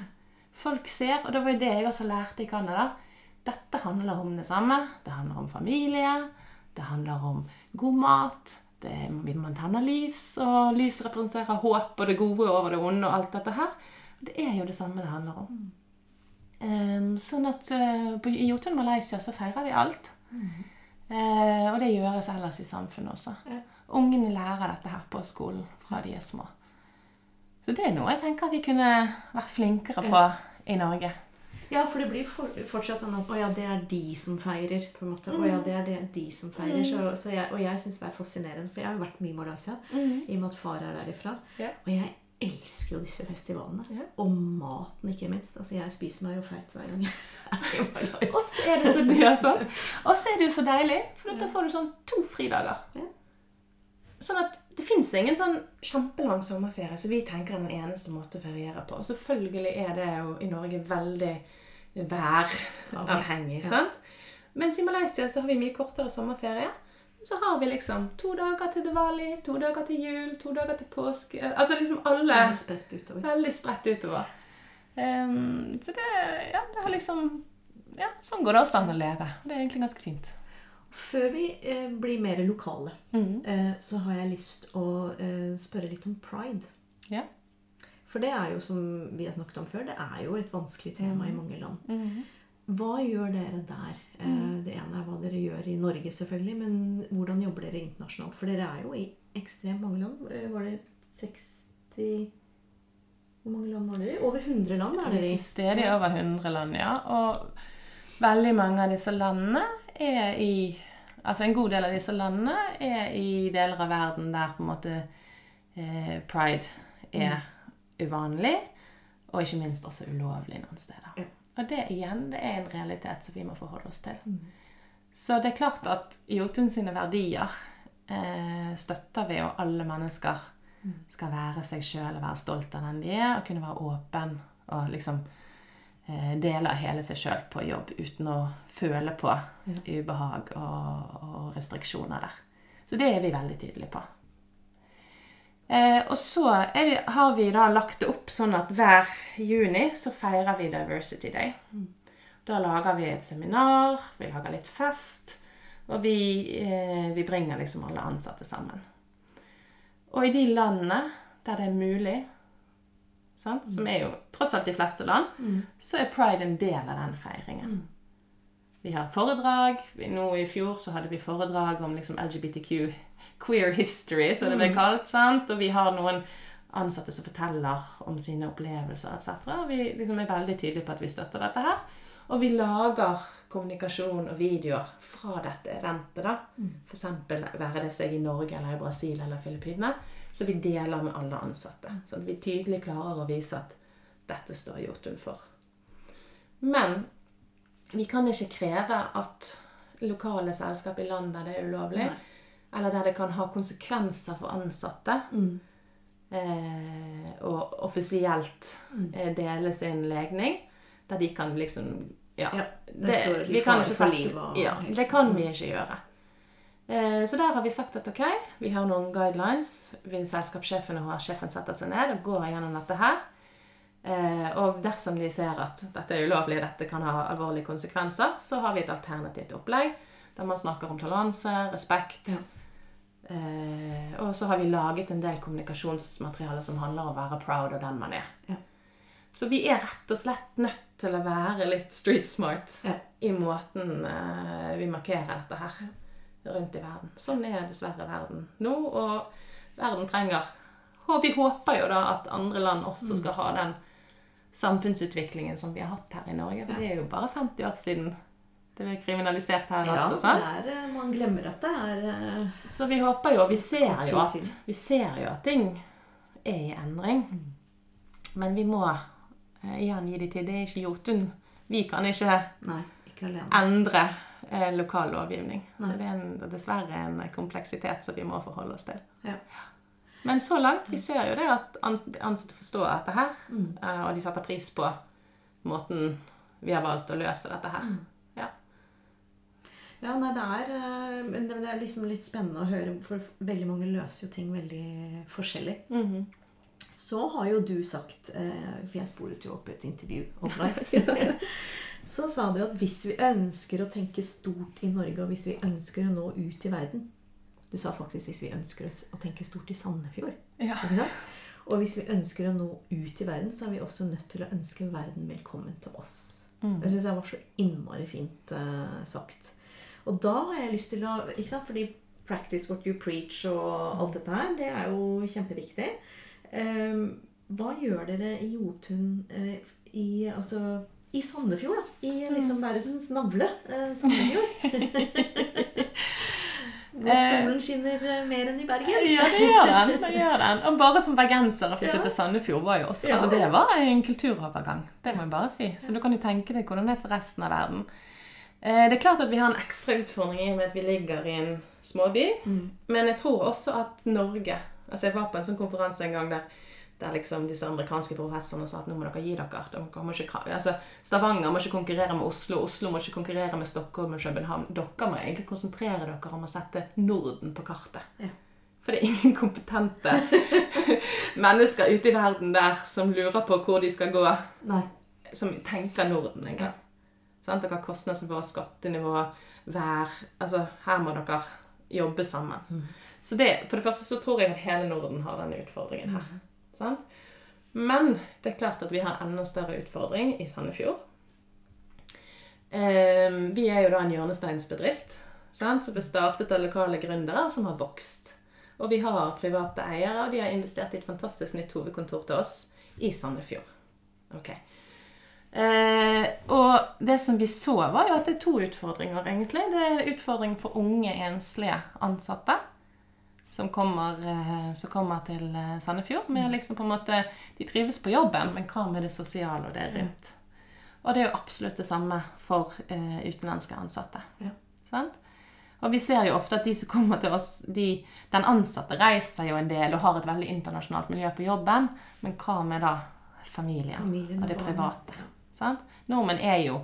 [SPEAKER 2] Folk ser, og det var jo det jeg også lærte i Canada. Dette handler om det samme. Det handler om familie. Det handler om god mat. Det, man tenner lys, og lys representerer håp og det gode over det onde og alt dette her. Og det er jo det samme det handler om. Um, sånn at uh, på, i Jotun Malaysia så feirer vi alt. Eh, og det gjøres ellers i samfunnet også.
[SPEAKER 1] Ja.
[SPEAKER 2] Ungene lærer dette her på skolen fra de er små. Så det er noe jeg tenker vi kunne vært flinkere på i Norge.
[SPEAKER 1] Ja, for det blir for, fortsatt sånn at å ja, det er de som feirer. på en måte. Å ja, det er det, de som feirer. Så, så jeg, og jeg syns det er fascinerende, for jeg har jo vært mye i Malaysia i og med at far er derifra.
[SPEAKER 2] Ja.
[SPEAKER 1] Og jeg elsker jo disse festivalene.
[SPEAKER 2] Ja.
[SPEAKER 1] Og maten, ikke minst. Altså, jeg spiser meg jo feit hver gang jeg er.
[SPEAKER 2] Og så er det så, mye sånn. Og så er det jo så deilig, for da får du sånn to fridager.
[SPEAKER 1] Ja.
[SPEAKER 2] Sånn at det fins ingen sånn kjempelang sommerferie som vi tenker er den eneste måten å feriere på. Og selvfølgelig er det jo i Norge veldig væravhengig.
[SPEAKER 1] Ja.
[SPEAKER 2] sant? Mens i Malaysia så har vi mye kortere sommerferie. Så har vi liksom to dager til Diwali, to dager til jul, to dager til påske Altså liksom alle
[SPEAKER 1] er spredt utover.
[SPEAKER 2] Veldig spredt utover. Um, så det, ja, det har liksom Ja, sånn går det også an å leve. Det er egentlig ganske fint.
[SPEAKER 1] Før vi eh, blir mer lokale,
[SPEAKER 2] mm.
[SPEAKER 1] eh, så har jeg lyst å eh, spørre litt om pride.
[SPEAKER 2] Ja.
[SPEAKER 1] For det er jo, som vi har snakket om før, det er jo et vanskelig tema i mange land.
[SPEAKER 2] Mhm.
[SPEAKER 1] Hva gjør dere der? Eh, Det ene er hva dere gjør i Norge, selvfølgelig, men hvordan jobber dere internasjonalt? For dere er jo i ekstremt mange land. Eh, Var det 60 Hvor mange land var dere i? Over 100 land er dere
[SPEAKER 2] er
[SPEAKER 1] i.
[SPEAKER 2] til stede i over 100 land, ja. Og veldig mange av disse landene er i Altså en god del av disse landene er i deler av verden der på en måte eh, pride er uvanlig, og ikke minst også ulovlig noen steder.
[SPEAKER 1] Ja.
[SPEAKER 2] Og det igjen, det er en realitet som vi må forholde oss til. Så det er klart at Jotun sine verdier eh, støtter vi, og alle mennesker skal være seg sjøl og være stolt av den de er, og kunne være åpen og liksom eh, dele hele seg sjøl på jobb uten å føle på ubehag og, og restriksjoner der. Så det er vi veldig tydelige på. Eh, og så det, har vi da lagt det opp sånn at hver juni så feirer vi Diversity Day. Da lager vi et seminar, vi lager litt fest, og vi, eh, vi bringer liksom alle ansatte sammen. Og i de landene der det er mulig, sant, som er jo tross alt de fleste land, så er pride en del av den feiringen. Vi har foredrag. Nå i fjor så hadde vi foredrag om liksom LGBTQ, queer history, som det ble kalt. sant? Og vi har noen ansatte som forteller om sine opplevelser etc. Vi liksom er veldig tydelige på at vi støtter dette her. Og vi lager kommunikasjon og videoer fra dette eventet. da. For eksempel være det seg i Norge eller i Brasil eller Filippinene. Så vi deler med alle ansatte. Så vi tydelig klarer å vise at dette står Jotun for. Men vi kan ikke kreve at lokale selskap i land der det er ulovlig, eller der det kan ha konsekvenser for ansatte, eh, og offisielt eh, dele sin legning, der de kan liksom Ja.
[SPEAKER 1] Ja, det
[SPEAKER 2] det, vi kan ikke sette, ja, det kan vi ikke gjøre. Eh, Så der har vi sagt at ok, vi har noen guidelines. Vi, selskapssjefen og sjefen setter seg ned og går gjennom dette her. Eh, og dersom de ser at dette er ulovlig, dette kan ha alvorlige konsekvenser, så har vi et alternativt opplegg Der man snakker om toleranse, respekt.
[SPEAKER 1] Ja.
[SPEAKER 2] Eh, og så har vi laget en del kommunikasjonsmateriale som handler om å være proud av den man er.
[SPEAKER 1] Ja.
[SPEAKER 2] Så vi er rett og slett nødt til å være litt street smart
[SPEAKER 1] Ja.
[SPEAKER 2] i måten eh, vi markerer dette her rundt i verden. Sånn er dessverre verden nå, og verden trenger Og vi håper jo da at andre land
[SPEAKER 1] Mm.
[SPEAKER 2] også skal ha den samfunnsutviklingen som vi har hatt her i Norge. For det er jo bare 50 år siden det blir kriminalisert her
[SPEAKER 1] Ja,
[SPEAKER 2] også. sant?
[SPEAKER 1] Ja, er, eh, man glemmer at det er eh,
[SPEAKER 2] Så vi håper jo, vi ser jo at, vi ser jo at ting er i endring. Men vi må eh, igjen gi de til. Det er ikke Jotun. Vi kan ikke
[SPEAKER 1] Nei, ikke
[SPEAKER 2] endre eh, lokal lovgivning.
[SPEAKER 1] Nei.
[SPEAKER 2] Så det er en, dessverre en kompleksitet som vi må forholde oss til.
[SPEAKER 1] Ja.
[SPEAKER 2] Men så langt, vi ser jo det at ansatte forstår dette her,
[SPEAKER 1] Mm.
[SPEAKER 2] og de setter pris på måten vi har valgt å løse dette her.
[SPEAKER 1] Mm.
[SPEAKER 2] Ja.
[SPEAKER 1] Nei, det er, eh, men det det er liksom litt spennende å høre, for veldig mange løser jo ting veldig forskjellig.
[SPEAKER 2] Mhm.
[SPEAKER 1] Så har jo du sagt, eh, for jeg spolet jo opp et intervju om deg, så sa du at hvis vi ønsker å tenke stort i Norge, og hvis vi ønsker å nå ut i verden Du sa faktisk hvis vi ønsker å tenke stort i Sandefjord.
[SPEAKER 2] Ja.
[SPEAKER 1] Ikke sant? Og hvis vi ønsker å nå ut i verden, så er vi også nødt til å ønske verden velkommen til oss.
[SPEAKER 2] Mm.
[SPEAKER 1] Det syns jeg var så innmari fint uh, sagt. Og da har jeg lyst til å ikke sant? Fordi practice what you preach og alt dette her, det er jo kjempeviktig. Ehm, hva gjør dere i Jotun eh, i, altså, i Sandefjord, da? I liksom verdens navle, eh, Sandefjord. Hvor
[SPEAKER 2] Eh,
[SPEAKER 1] solen skinner mer enn i Bergen.
[SPEAKER 2] Ja, det gjør den. det gjør den. Og bare som bergenser å flytte
[SPEAKER 1] Ja.
[SPEAKER 2] til Sandefjord var jo også altså Det var en kulturovergang. Det må jeg bare si. Så du kan jo tenke deg hvordan det er for resten av verden. Eh, Det er klart at vi har en ekstra utfordring i og med at vi ligger i en småby.
[SPEAKER 1] Mm.
[SPEAKER 2] Men jeg tror også at Norge Altså Jeg var på en sånn konferanse en gang der, der liksom disse amerikanske professorene sa at nå må dere gi dere. dere må ikke, altså Stavanger må ikke konkurrere med Oslo, Oslo må ikke konkurrere med Stockholm og København. Dere må egentlig konsentrere dere om å sette Norden på kartet.
[SPEAKER 1] Ja.
[SPEAKER 2] For det er ingen kompetente mennesker ute i verden der som lurer på hvor de skal gå,
[SPEAKER 1] Nei.
[SPEAKER 2] som tenker Norden en gang. Sant? Dere har kostnadsnivå, skattenivå, vær Altså, her må dere jobbe sammen. Så det, For det første så tror jeg at hele Norden har denne utfordringen her. Sant? Men det er klart at vi har en enda større utfordring i Sandefjord. Ehm, vi er jo da en hjørnesteinsbedrift sant? som ble startet av lokale gründere som har vokst. Og vi har private eiere, og de har investert i et fantastisk nytt hovedkontor til oss i Sandefjord. Ok. Eh, og det som vi så, var jo at det er to utfordringer, egentlig. Det er utfordring for unge, enslige ansatte som kommer, eh, som kommer til eh, Sandefjord. Med liksom på en måte, De trives på jobben, men hva med det sosiale og det rundt? Og det er jo absolutt det samme for eh, utenlandske ansatte.
[SPEAKER 1] Ja.
[SPEAKER 2] Sant? Og vi ser jo ofte at de som kommer til oss, de, den ansatte reiser jo en del og har et veldig internasjonalt miljø på jobben, men hva med da familien,
[SPEAKER 1] Familien
[SPEAKER 2] og det private? Sant? Nordmenn er jo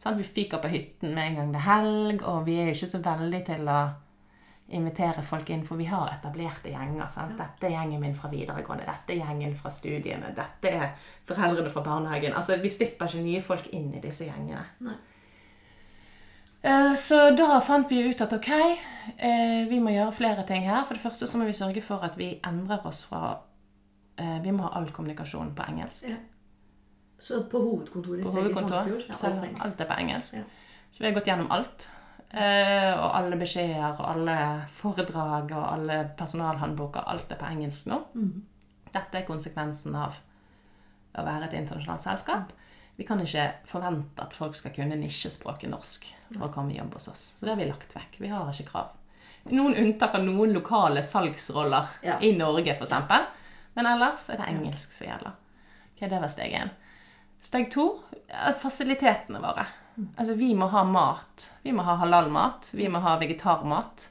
[SPEAKER 2] sant? Vi fyker på hytten med en gang det er helg, og vi er jo ikke så veldig til å invitere folk inn, for vi har etablerte gjenger. Sant? Dette er gjengen min fra videregående, dette er gjengen fra studiene, dette er foreldrene fra barnehagen. Altså, Vi slipper ikke nye folk inn i disse gjengene.
[SPEAKER 1] Nei.
[SPEAKER 2] Eh, Så da fant vi ut at ok, eh, vi må gjøre flere ting her. For det første så må vi sørge for at vi endrer oss fra eh, Vi må ha all kommunikasjon på engelsk.
[SPEAKER 1] Ja. Så på hovedkontoret
[SPEAKER 2] På
[SPEAKER 1] selv i. Sandefjord så er alt på engelsk.
[SPEAKER 2] alt er på engelsk.
[SPEAKER 1] Ja.
[SPEAKER 2] Så vi har gått gjennom alt. Eh, og alle beskjeder og alle foredrag og alle personalhåndboker. Alt er på engelsk nå.
[SPEAKER 1] Mm.
[SPEAKER 2] Dette er konsekvensen av å være et internasjonalt selskap. Vi kan ikke forvente at folk skal kunne nisjespråket norsk for å komme i jobb hos oss. Så det har vi lagt vekk. Vi har ikke krav. Noen unntak av noen lokale salgsroller
[SPEAKER 1] Ja.
[SPEAKER 2] i Norge, f.eks. Men ellers er det engelsk som gjelder. Ok, Det var steg én. Steg to er fasilitetene våre. Altså, vi må ha mat. Vi må ha halal-mat. Vi må ha vegetarmat.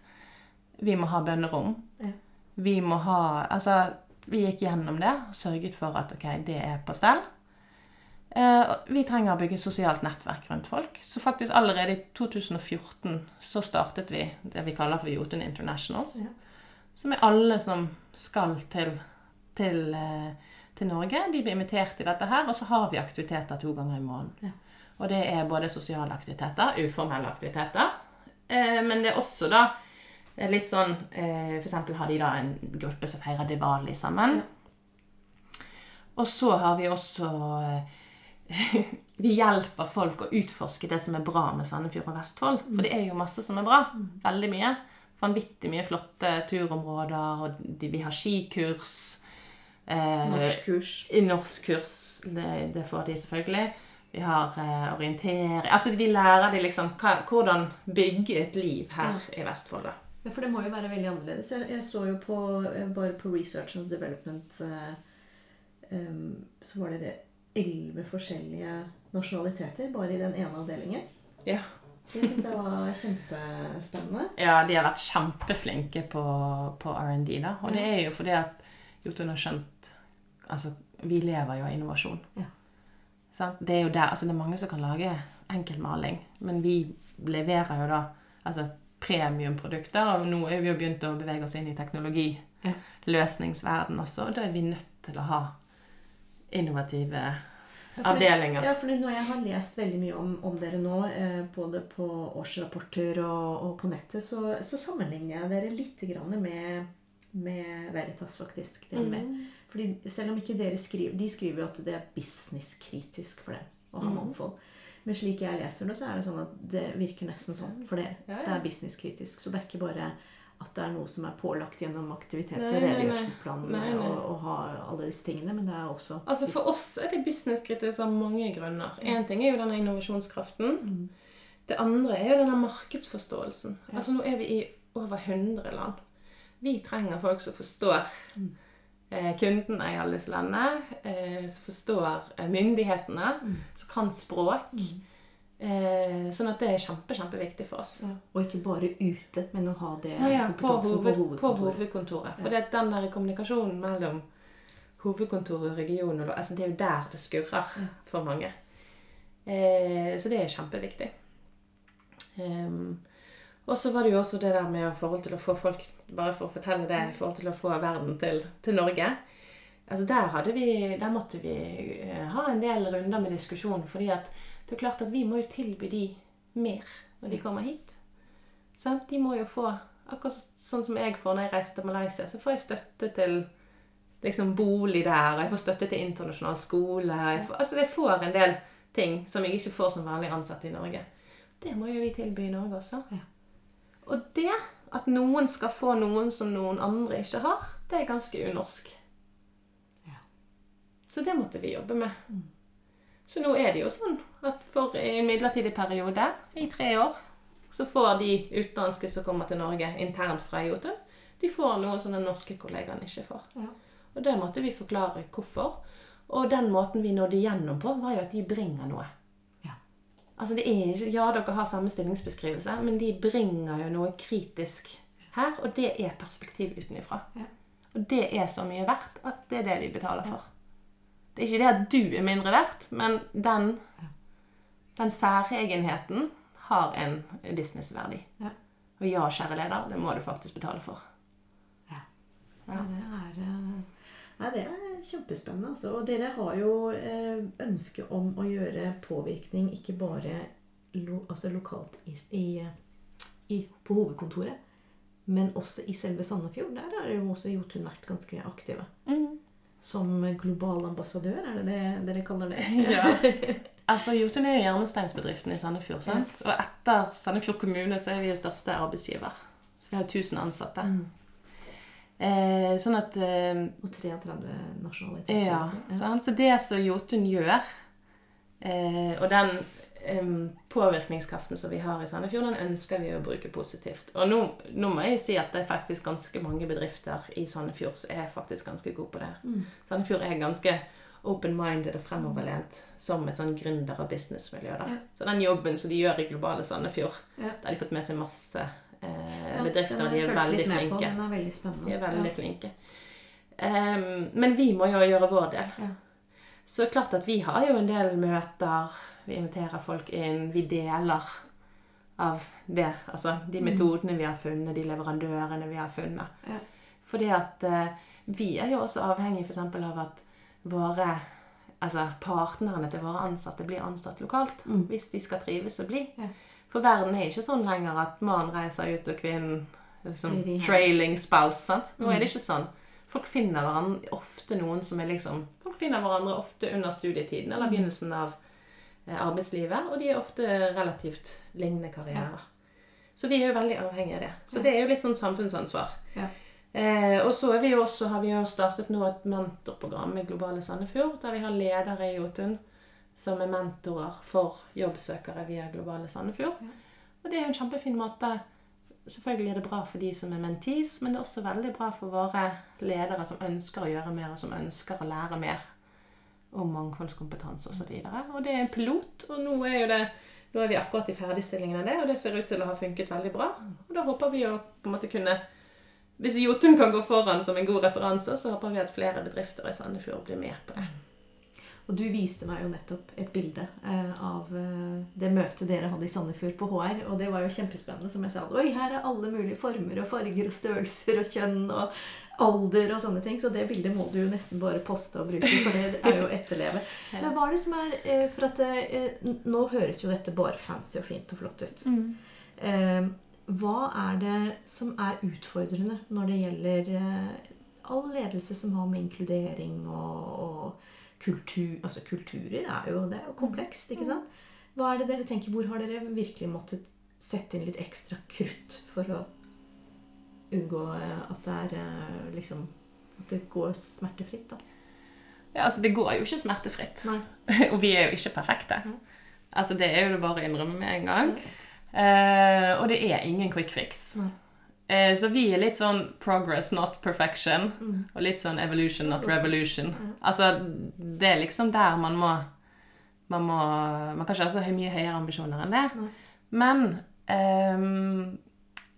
[SPEAKER 2] Vi må ha bønnerom.
[SPEAKER 1] Ja.
[SPEAKER 2] Vi må ha Altså, vi gikk gjennom det og sørget for at ok, det er på stell. Eh, vi trenger å bygge sosialt nettverk rundt folk. Så faktisk allerede i 2014 så startet vi det vi kaller for Jotun Internationals.
[SPEAKER 1] Ja.
[SPEAKER 2] Som er alle som skal til, til, eh, til Norge. De blir invitert til dette her, og så har vi aktiviteter to ganger i måneden.
[SPEAKER 1] Ja.
[SPEAKER 2] Og det er både sosiale aktiviteter, uformelle aktiviteter, Eh, men det er også da eh, litt sånn eh, For eksempel har de da en gruppe som feirer Diwali sammen. Og så har vi også eh, Vi hjelper folk å utforske det som er bra med Sandefjord og Vestfold. For det er jo masse som er bra. Veldig mye. Vanvittig mye flotte turområder. Og vi har skikurs. Eh,
[SPEAKER 1] Norskkurs.
[SPEAKER 2] i norskkurs. Det, det får de selvfølgelig. Vi har eh, orientering Altså vi lærer de liksom hva, hvordan bygge et liv her i Vestfold. da.
[SPEAKER 1] Ja, for det må jo være veldig annerledes. Jeg, jeg så jo på, eh, bare på Research and Development eh, um, Så var det elleve forskjellige nasjonaliteter bare i den ene avdelingen.
[SPEAKER 2] Ja.
[SPEAKER 1] Det syns jeg var kjempespennende.
[SPEAKER 2] Ja, de har vært kjempeflinke på, på R&D, da. Og det er jo fordi at Jotun har skjønt Altså, vi lever jo av innovasjon.
[SPEAKER 1] Ja.
[SPEAKER 2] Sant? Det er jo der, altså det er mange som kan lage enkeltmaling, men vi leverer jo da altså premiumprodukter, og nå er vi jo begynt å bevege oss inn i teknologi.
[SPEAKER 1] Ja.
[SPEAKER 2] Løsningsverden også, og da er vi nødt til å ha innovative
[SPEAKER 1] Ja,
[SPEAKER 2] avdelinger.
[SPEAKER 1] Ja, for når jeg har lest veldig mye om, om dere nå, eh, både på årsrapporter og, og på nettet, så, så sammenligner jeg dere litt grann med, med Veritas, faktisk. Det med.
[SPEAKER 2] Mm.
[SPEAKER 1] Fordi selv om ikke dere skriver De skriver jo at det er businesskritisk for dem å ha
[SPEAKER 2] Mm.
[SPEAKER 1] mangfold. Men slik jeg leser det, så er det sånn at det virker nesten sånn for dere.
[SPEAKER 2] Ja, ja.
[SPEAKER 1] Det er businesskritisk. Så det er ikke bare at det er noe som er pålagt gjennom aktivitets- og redegjørelsesplanene og, og ha alle disse tingene, men det er også
[SPEAKER 2] Altså For oss er det businesskritisk av mange grunner. Én ting er jo denne innovasjonskraften.
[SPEAKER 1] Mm.
[SPEAKER 2] Det andre er jo denne markedsforståelsen. Altså Nå er vi i over 100 land. Vi trenger folk som forstår
[SPEAKER 1] Mm.
[SPEAKER 2] Eh, kundene i alle disse landene. Eh, som forstår eh, myndighetene.
[SPEAKER 1] Mm.
[SPEAKER 2] Som kan språk. Eh, sånn at det er kjempe, kjempeviktig for oss.
[SPEAKER 1] Ja, og ikke bare ute, men å ha det
[SPEAKER 2] Ja, ja, på, hoved,
[SPEAKER 1] på
[SPEAKER 2] på
[SPEAKER 1] hovedkontoret.
[SPEAKER 2] hovedkontoret. For det er den der kommunikasjonen mellom hovedkontoret og regionen altså Det er jo der det skurrer for mange. Så det er kjempeviktig. Ehm, og så var det jo også det der med forhold til å få folk Bare for å fortelle det, i forhold til å få verden til, til Norge. Altså der, hadde vi, der måtte vi eh, ha en del runder med diskusjon. fordi at det er klart at vi må jo tilby de mer når de kommer hit. Sant? De må jo få Akkurat sånn som jeg får når jeg reiser til Malaysia, så får jeg støtte til liksom bolig der, og jeg får støtte til internasjonal skole. Jeg får, altså jeg får en del ting som jeg ikke får som vanlig ansatt i Norge. Det må jo vi tilby i Norge også.
[SPEAKER 1] Ja.
[SPEAKER 2] Og det at noen skal få noen som noen andre ikke har, det er ganske unorsk.
[SPEAKER 1] Ja.
[SPEAKER 2] Så det måtte vi jobbe med. Så nå er det jo sånn at for en midlertidig periode, i tre år, så får de utenlandske som kommer til Norge internt fra Jotun, de får noe som den norske kollegaen ikke får.
[SPEAKER 1] Ja.
[SPEAKER 2] Og det måtte vi forklare hvorfor. Og den måten vi nådde gjennom på, var jo at de bringer noe. Altså det er ikke, Ja, dere har samme stillingsbeskrivelse, men de bringer jo noe kritisk her, og det er perspektiv utenifra.
[SPEAKER 1] Ja.
[SPEAKER 2] Og det er så mye verdt at det er det vi betaler for. Det er ikke det at du er mindre verdt, men den, den særegenheten har en businessverdi.
[SPEAKER 1] Ja.
[SPEAKER 2] Og ja, kjære leder, det må du faktisk betale for.
[SPEAKER 1] Ja.
[SPEAKER 2] Ja.
[SPEAKER 1] Ja, det er eh, Nei, det er kjempespennende. Altså. Og dere har jo eh, ønske om å gjøre påvirkning ikke bare lo, altså lokalt i, i, på hovedkontoret, men også i selve Sandefjord. Der har jo også Jotun vært ganske aktive. Som global ambassadør, er det det dere kaller det?
[SPEAKER 2] Ja. Altså, Jotun er jo hjernesteinsbedriften i Sandefjord. sant? Og etter Sandefjord kommune så er vi jo største arbeidsgiver. Så vi har 1000 ansatte. Eh, sånn at eh,
[SPEAKER 1] Og 33 nasjonaliteter.
[SPEAKER 2] Ja, sant? Så det som Jotun gjør, eh, og den påvirkningskraften som vi har i Sandefjord, den ønsker vi å bruke positivt. Og nå, nå må jeg si at det er faktisk ganske mange bedrifter i Sandefjord som er faktisk ganske gode på det. her.
[SPEAKER 1] Mm.
[SPEAKER 2] Sandefjord er ganske open-minded og fremoverlent som et sånn gründer- og businessmiljø.
[SPEAKER 1] Ja.
[SPEAKER 2] Så den jobben som de gjør i globale Sandefjord,
[SPEAKER 1] Ja.
[SPEAKER 2] der har de fått med seg masse eh, bedrifter. De er veldig flinke.
[SPEAKER 1] På. Den er veldig spennende.
[SPEAKER 2] De er veldig flinke. Um, men vi må jo gjøre vår del.
[SPEAKER 1] Ja.
[SPEAKER 2] Så klart at vi har jo en del møter. Vi inviterer folk inn. Vi deler av det. Altså de metodene vi har funnet, de leverandørene vi har funnet.
[SPEAKER 1] Ja.
[SPEAKER 2] Fordi at uh, vi er jo også avhengig f.eks. av at våre Altså partnerne til våre ansatte blir ansatt lokalt.
[SPEAKER 1] Mm.
[SPEAKER 2] Hvis de skal trives og bli.
[SPEAKER 1] Ja.
[SPEAKER 2] For verden er ikke sånn lenger at mannen reiser ut og kvinnen liksom, trailing spouse. sant? Nå er det ikke sånn. Folk finner hverandre ofte noen som er liksom Folk finner hverandre ofte under studietiden eller begynnelsen av eh, arbeidslivet, og de er ofte relativt lignende karrierer. Så vi er jo veldig avhengige av det. Så det er jo litt sånn samfunnsansvar.
[SPEAKER 1] Ja.
[SPEAKER 2] Eh, og så vi også, har vi jo startet nå et mentorprogram i Globale Sandefjord, der vi har ledere i Jotun som er mentorer for jobbsøkere via Globale Sandefjord. Og det er jo en kjempefin måte. Selvfølgelig er det bra for de som er mentis, men det er også veldig bra for våre ledere som ønsker å gjøre mer, og som ønsker å lære mer om mangfoldskompetanse osv. Og, så og det er en pilot, og nå er jo det nå er vi akkurat i ferdigstillingen av det, og det ser ut til å ha funket veldig bra. Og da håper vi å på en måte kunne Hvis Jotun kan gå foran som en god referanse, så håper vi at flere bedrifter i Sandefjord blir med på det.
[SPEAKER 1] Og du viste meg jo nettopp et bilde eh, av eh, det møtet dere hadde i Sandefjord på HR. Og det var jo kjempespennende. Som jeg sa. Oi, her er alle mulige former og farger og størrelser og kjønn og alder og sånne ting. Så det bildet må du jo nesten bare poste og bruke, for det er jo å etterleve. Men hva er det som er eh, For at eh, nå høres jo dette bare fancy og fint og flott ut. Eh, hva er det som er utfordrende når det gjelder all ledelse som har med inkludering og, og kultur Altså kulturer er jo, det er jo komplekst, ikke sant? Hva er det dere tenker, Hvor har dere virkelig måttet sette inn litt ekstra krutt for å unngå eh, at det er eh, liksom At det går smertefritt, da?
[SPEAKER 2] Ja, altså, det går jo ikke smertefritt.
[SPEAKER 1] Nei.
[SPEAKER 2] og vi er jo ikke perfekte. Altså, det er jo det bare å innrømme med en gang. Uh, og det er ingen quick fix.
[SPEAKER 1] Nei.
[SPEAKER 2] Eh, så vi er litt sånn progress, not perfection.
[SPEAKER 1] Mm.
[SPEAKER 2] Og litt sånn evolution, not revolution. Altså, det er liksom der man må Man må Man kan ikke ha så mye høyere ambisjoner enn det.
[SPEAKER 1] Mm.
[SPEAKER 2] Men ehm,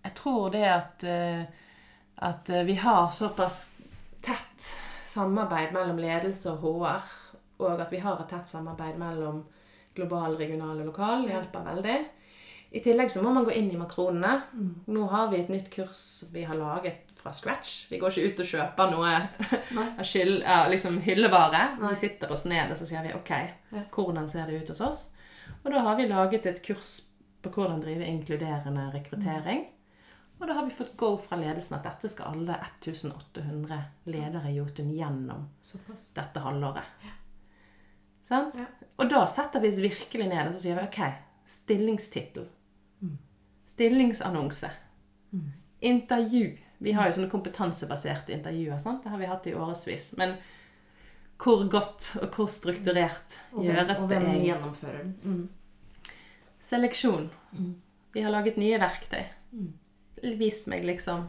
[SPEAKER 2] jeg tror det at eh, At eh, vi har såpass tett samarbeid mellom ledelse og HR, og at vi har et tett samarbeid mellom global, regional og lokal, hjelper veldig. I tillegg så må man gå inn i makronene. Nå har vi et nytt kurs vi har laget fra scratch. Vi går ikke ut og kjøper noe skyld, liksom hyllevare. Vi sitter oss ned og så sier vi ok,
[SPEAKER 1] Ja.
[SPEAKER 2] hvordan ser det ut hos oss? Og da har vi laget et kurs på hvordan drive inkluderende rekruttering. Og da har vi fått go fra ledelsen at dette skal alle 1800 ledere i Jotun gjennom
[SPEAKER 1] Såpass.
[SPEAKER 2] dette halvåret. Sant?
[SPEAKER 1] Ja.
[SPEAKER 2] Og da setter vi oss virkelig ned og så sier vi ok, stillingstittel.
[SPEAKER 1] Mm.
[SPEAKER 2] Stillingsannonse. Intervju. Vi har jo sånne kompetansebaserte intervjuer. sant? Det har vi hatt i årevis. Men hvor godt og hvor strukturert
[SPEAKER 1] Og hvem,
[SPEAKER 2] gjøres
[SPEAKER 1] og
[SPEAKER 2] det
[SPEAKER 1] hvem
[SPEAKER 2] egentlig?
[SPEAKER 1] gjennomfører den? Mm.
[SPEAKER 2] Seleksjon.
[SPEAKER 1] Mm.
[SPEAKER 2] Vi har laget nye verktøy.
[SPEAKER 1] Mm.
[SPEAKER 2] Vis meg liksom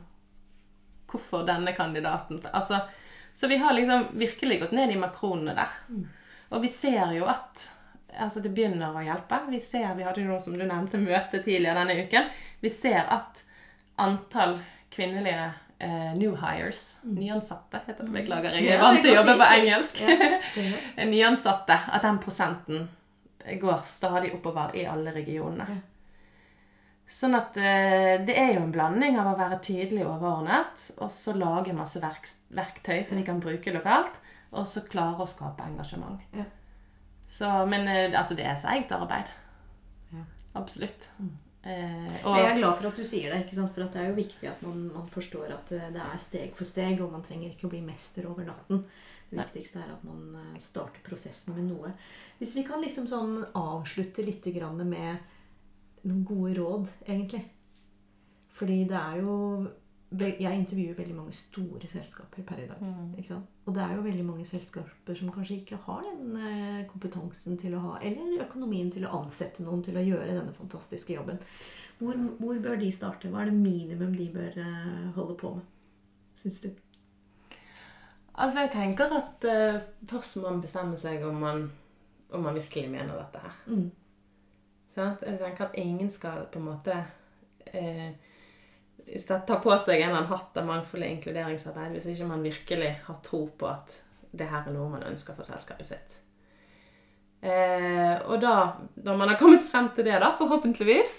[SPEAKER 2] hvorfor denne kandidaten Altså, Så vi har liksom virkelig gått ned i makronene der.
[SPEAKER 1] Mm.
[SPEAKER 2] Og vi ser jo at altså det begynner å hjelpe. Vi ser, vi hadde jo noe som du nevnte, møte tidligere denne uken. Vi ser at antall kvinnelige eh, new hires, nyansatte, heter det. Beklager, jeg
[SPEAKER 1] Mm.
[SPEAKER 2] Er vant til å jobbe på engelsk. Nyansatte, at den prosenten går stadig oppover i alle regionene.
[SPEAKER 1] Ja.
[SPEAKER 2] Sånn at eh, det er jo en blanding av å være tydelig overordnet, og så lage masse verk verktøy som de kan bruke lokalt, og så klare å skape engasjement.
[SPEAKER 1] Ja.
[SPEAKER 2] Så, men eh, altså, det er seigt arbeid.
[SPEAKER 1] Ja.
[SPEAKER 2] Absolutt.
[SPEAKER 1] Mm.
[SPEAKER 2] Eh,
[SPEAKER 1] og, jeg er glad for at du sier det, ikke sant? for det er jo viktig at man, man forstår at det det er steg for steg, og man trenger ikke å bli mester over natten. Det viktigste er at man eh, starter prosessen med noe. Hvis vi kan liksom sånn avslutte litt med noen gode råd, egentlig. Fordi det er jo Jeg intervjuer veldig mange store selskaper per i dag.
[SPEAKER 2] Mm.
[SPEAKER 1] Og det er jo veldig mange selskaper som kanskje ikke har den eh, kompetansen til å ha, eller økonomien til å ansette noen til å gjøre denne fantastiske jobben. Hvor, hvor bør de starte? Hva er det minimum de bør eh, holde på med? Syns du?
[SPEAKER 2] altså, jeg tenker at uh, først må man bestemme seg om man, om man virkelig mener dette her.
[SPEAKER 1] Mm.
[SPEAKER 2] Sant? Jeg tenker at ingen skal på en måte eh, ta på seg en eller annen hatt av mangfoldig inkluderingsarbeid hvis ikke man virkelig har tro på at det her er noe man ønsker for selskapet sitt. Eh, og da, når man har kommet frem til det, da, forhåpentligvis,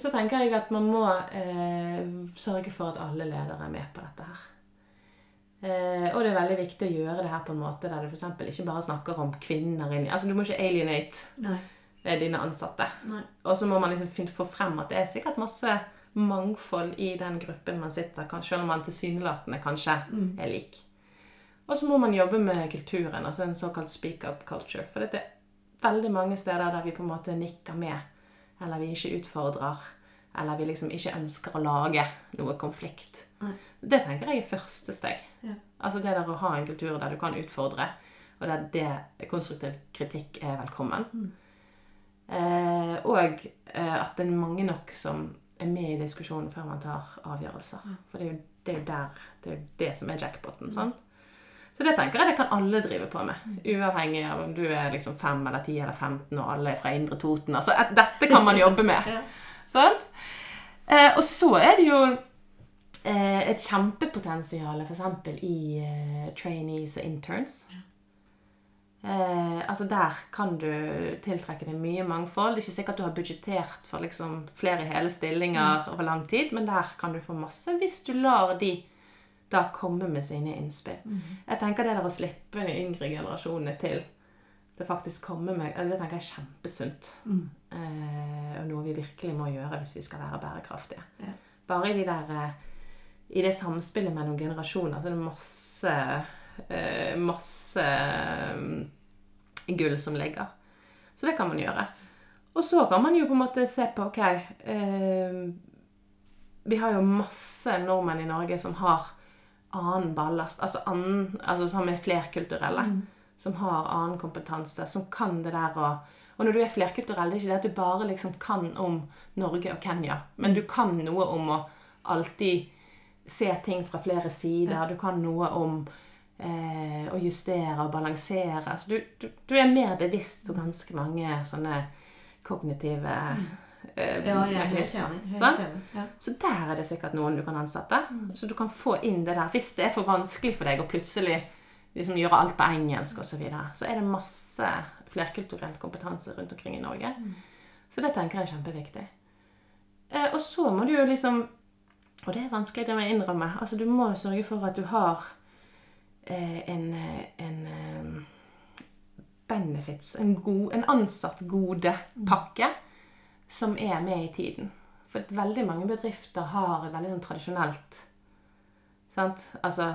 [SPEAKER 2] så tenker jeg at man må eh, sørge for at alle ledere er med på dette her. Eh, og det er veldig viktig å gjøre det her på en måte der du f.eks. ikke bare snakker om kvinner inni Altså, du må ikke alienate
[SPEAKER 1] Nei.
[SPEAKER 2] dine ansatte. Og så må man liksom få frem at det er sikkert masse mangfold i den gruppen man sitter, selv om man tilsynelatende kanskje er lik. Og så må man jobbe med kulturen, altså en såkalt speak up culture. For det er veldig mange steder der vi på en måte nikker med, eller vi ikke utfordrer, eller vi liksom ikke ønsker å lage noe konflikt.
[SPEAKER 1] Nei.
[SPEAKER 2] Det tenker jeg er første steg.
[SPEAKER 1] Ja.
[SPEAKER 2] Altså det der å ha en kultur der du kan utfordre, og der det konstruktiv kritikk er velkommen. Eh, og eh, at det er mange nok som er med i diskusjonen før man tar avgjørelser. For det er jo det, er jo der, det, er det som er jackpoten. sant? Så det tenker jeg det kan alle drive på med. Uavhengig av om du er liksom 5 eller 10 eller 15 og alle er fra Indre Toten. Altså, et, dette kan man jobbe med.
[SPEAKER 1] Ja.
[SPEAKER 2] Sant? Eh, og så er det jo eh, et kjempepotensial f.eks. i eh, trainees og interns. Eh, altså Der kan du tiltrekke deg mye mangfold. Det er ikke sikkert du har budsjettert for liksom flere hele stillinger over lang tid, men der kan du få masse hvis du lar de da komme med sine innspill. Jeg tenker det der å slippe de yngre generasjonene til det faktisk kommer med, det tenker jeg er kjempesunt. Eh, og noe vi virkelig må gjøre hvis vi skal være bærekraftige.
[SPEAKER 1] Ja.
[SPEAKER 2] Bare i de der eh, i det samspillet mellom generasjoner så er det masse eh, masse mm, gull som ligger. Så det kan man gjøre. Og så kan man jo på en måte se på OK eh, Vi har jo masse nordmenn i Norge som har annen ballast, altså, annen, altså som er flerkulturelle. Som har annen kompetanse, som kan det der å Og når du er flerkulturell, det er ikke det at du bare liksom kan om Norge og Kenya, men du kan noe om å alltid se ting fra flere sider. Du kan noe om eh, å justere og balansere. Altså, du, du, du er mer bevisst på ganske mange sånne kognitive eh,
[SPEAKER 1] Ja, jeg er helt enig. Helt enig. Ja.
[SPEAKER 2] Så der er det sikkert noen du kan ansette. Så du kan få inn det der. Hvis det er for vanskelig for deg å plutselig liksom gjøre alt på engelsk osv., så, videre, så er det masse flerkulturell kompetanse rundt omkring i Norge. Så det tenker jeg er kjempeviktig. Eh, og så må du jo liksom Og det er vanskelig, det må jeg innrømme. Altså, du må jo sørge for at du har en, eh, en eh, benefits, en, god, en pakke som er med i tiden. For veldig mange bedrifter har veldig sånn tradisjonelt sant? Altså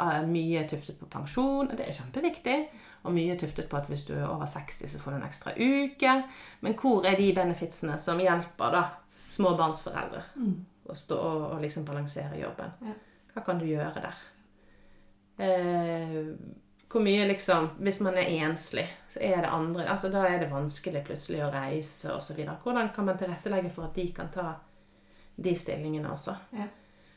[SPEAKER 2] eh, mye tuftet på pensjon, og det er kjempeviktig. Og mye tuftet på at hvis du er over 60, så får du en ekstra uke. Men hvor er de benefitsene som hjelper da småbarnsforeldre å stå og, og liksom balansere jobben?
[SPEAKER 1] Ja.
[SPEAKER 2] Hva kan du gjøre der? Eh, hvor mye liksom Hvis man er enslig, så er det andre altså Da er det vanskelig plutselig å reise osv. Hvordan kan man tilrettelegge for at de kan ta de stillingene også?
[SPEAKER 1] Ja.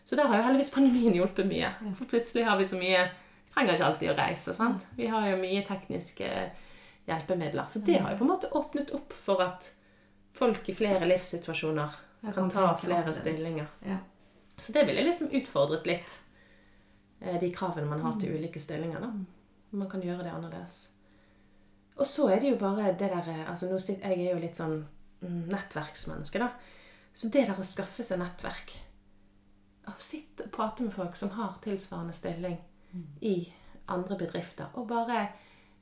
[SPEAKER 2] Så der har jo heldigvis pandemien hjulpet mye. For plutselig har vi så mye Vi trenger ikke alltid å reise. sant? Vi har jo mye tekniske hjelpemidler. Så det har jo på en måte åpnet opp for at folk i flere livssituasjoner kan
[SPEAKER 1] kan
[SPEAKER 2] ta flere stillinger.
[SPEAKER 1] Ja.
[SPEAKER 2] Så det ville liksom utfordret litt de kravene man har til ulike stillinger. da. Man kan gjøre det annerledes. Og så er det jo bare det der eh, altså nå sitter, Jeg er jo litt sånn mm, nettverksmenneske, da. Så det der å skaffe seg nettverk Å sitte og prate med folk som har tilsvarende stilling i andre bedrifter, og bare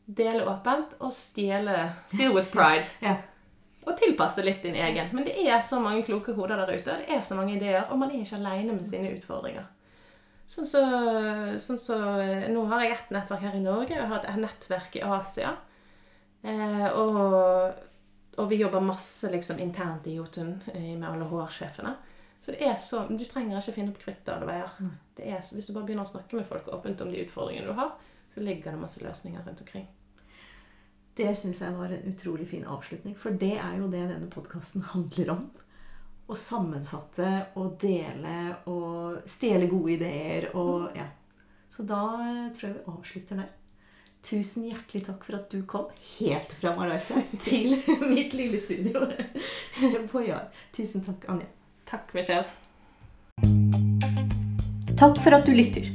[SPEAKER 2] dele åpent og stjele Steal with pride.
[SPEAKER 1] Ja.
[SPEAKER 2] Og tilpasse litt din egen. Men det er så mange kloke hoder der ute, og det er så mange ideer, og man er ikke aleine med sine utfordringer. Sånn så, sånn så Nå har jeg ett nettverk her i Norge, og jeg har et nettverk i Asia. Eh, og, og vi jobber masse liksom internt i Jotun eh, med alle HR-sjefene. Så det er så, du trenger ikke finne opp kruttet alle veier. Det er, så- hvis du bare begynner å snakke med folk åpent om de utfordringene du har, så ligger det masse løsninger rundt omkring.
[SPEAKER 1] Det syns jeg var en utrolig fin avslutning, for det er jo det denne podkasten handler om. Å sammenfatte og dele og stjele gode ideer og ja. Så da eh, tror jeg vi avslutter der. Tusen hjertelig takk for at du kom helt fra Malaysia til mitt lille studio på Jar. Tusen takk, Anja.
[SPEAKER 2] Takk, Michelle.
[SPEAKER 1] Takk for at du lytter.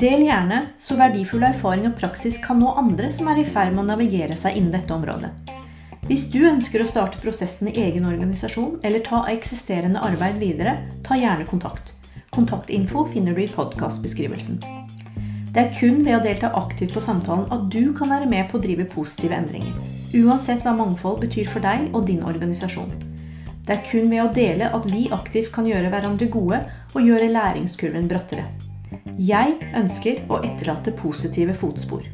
[SPEAKER 1] Del gjerne, så verdifull erfaring og praksis kan nå andre som er i ferd med å navigere seg innen dette området. Hvis du ønsker å starte prosessen i egen organisasjon eller ta eksisterende arbeid videre, ta gjerne kontakt. Kontaktinfo finner du i podkastbeskrivelsen. Det er kun ved å delta aktivt på samtalen at du kan være med på å drive positive endringer. Uansett hva mangfold betyr for deg og din organisasjon. Det er kun ved å dele at vi aktivt kan gjøre hverandre gode og gjøre læringskurven brattere. Jeg ønsker å etterlate positive fotspor.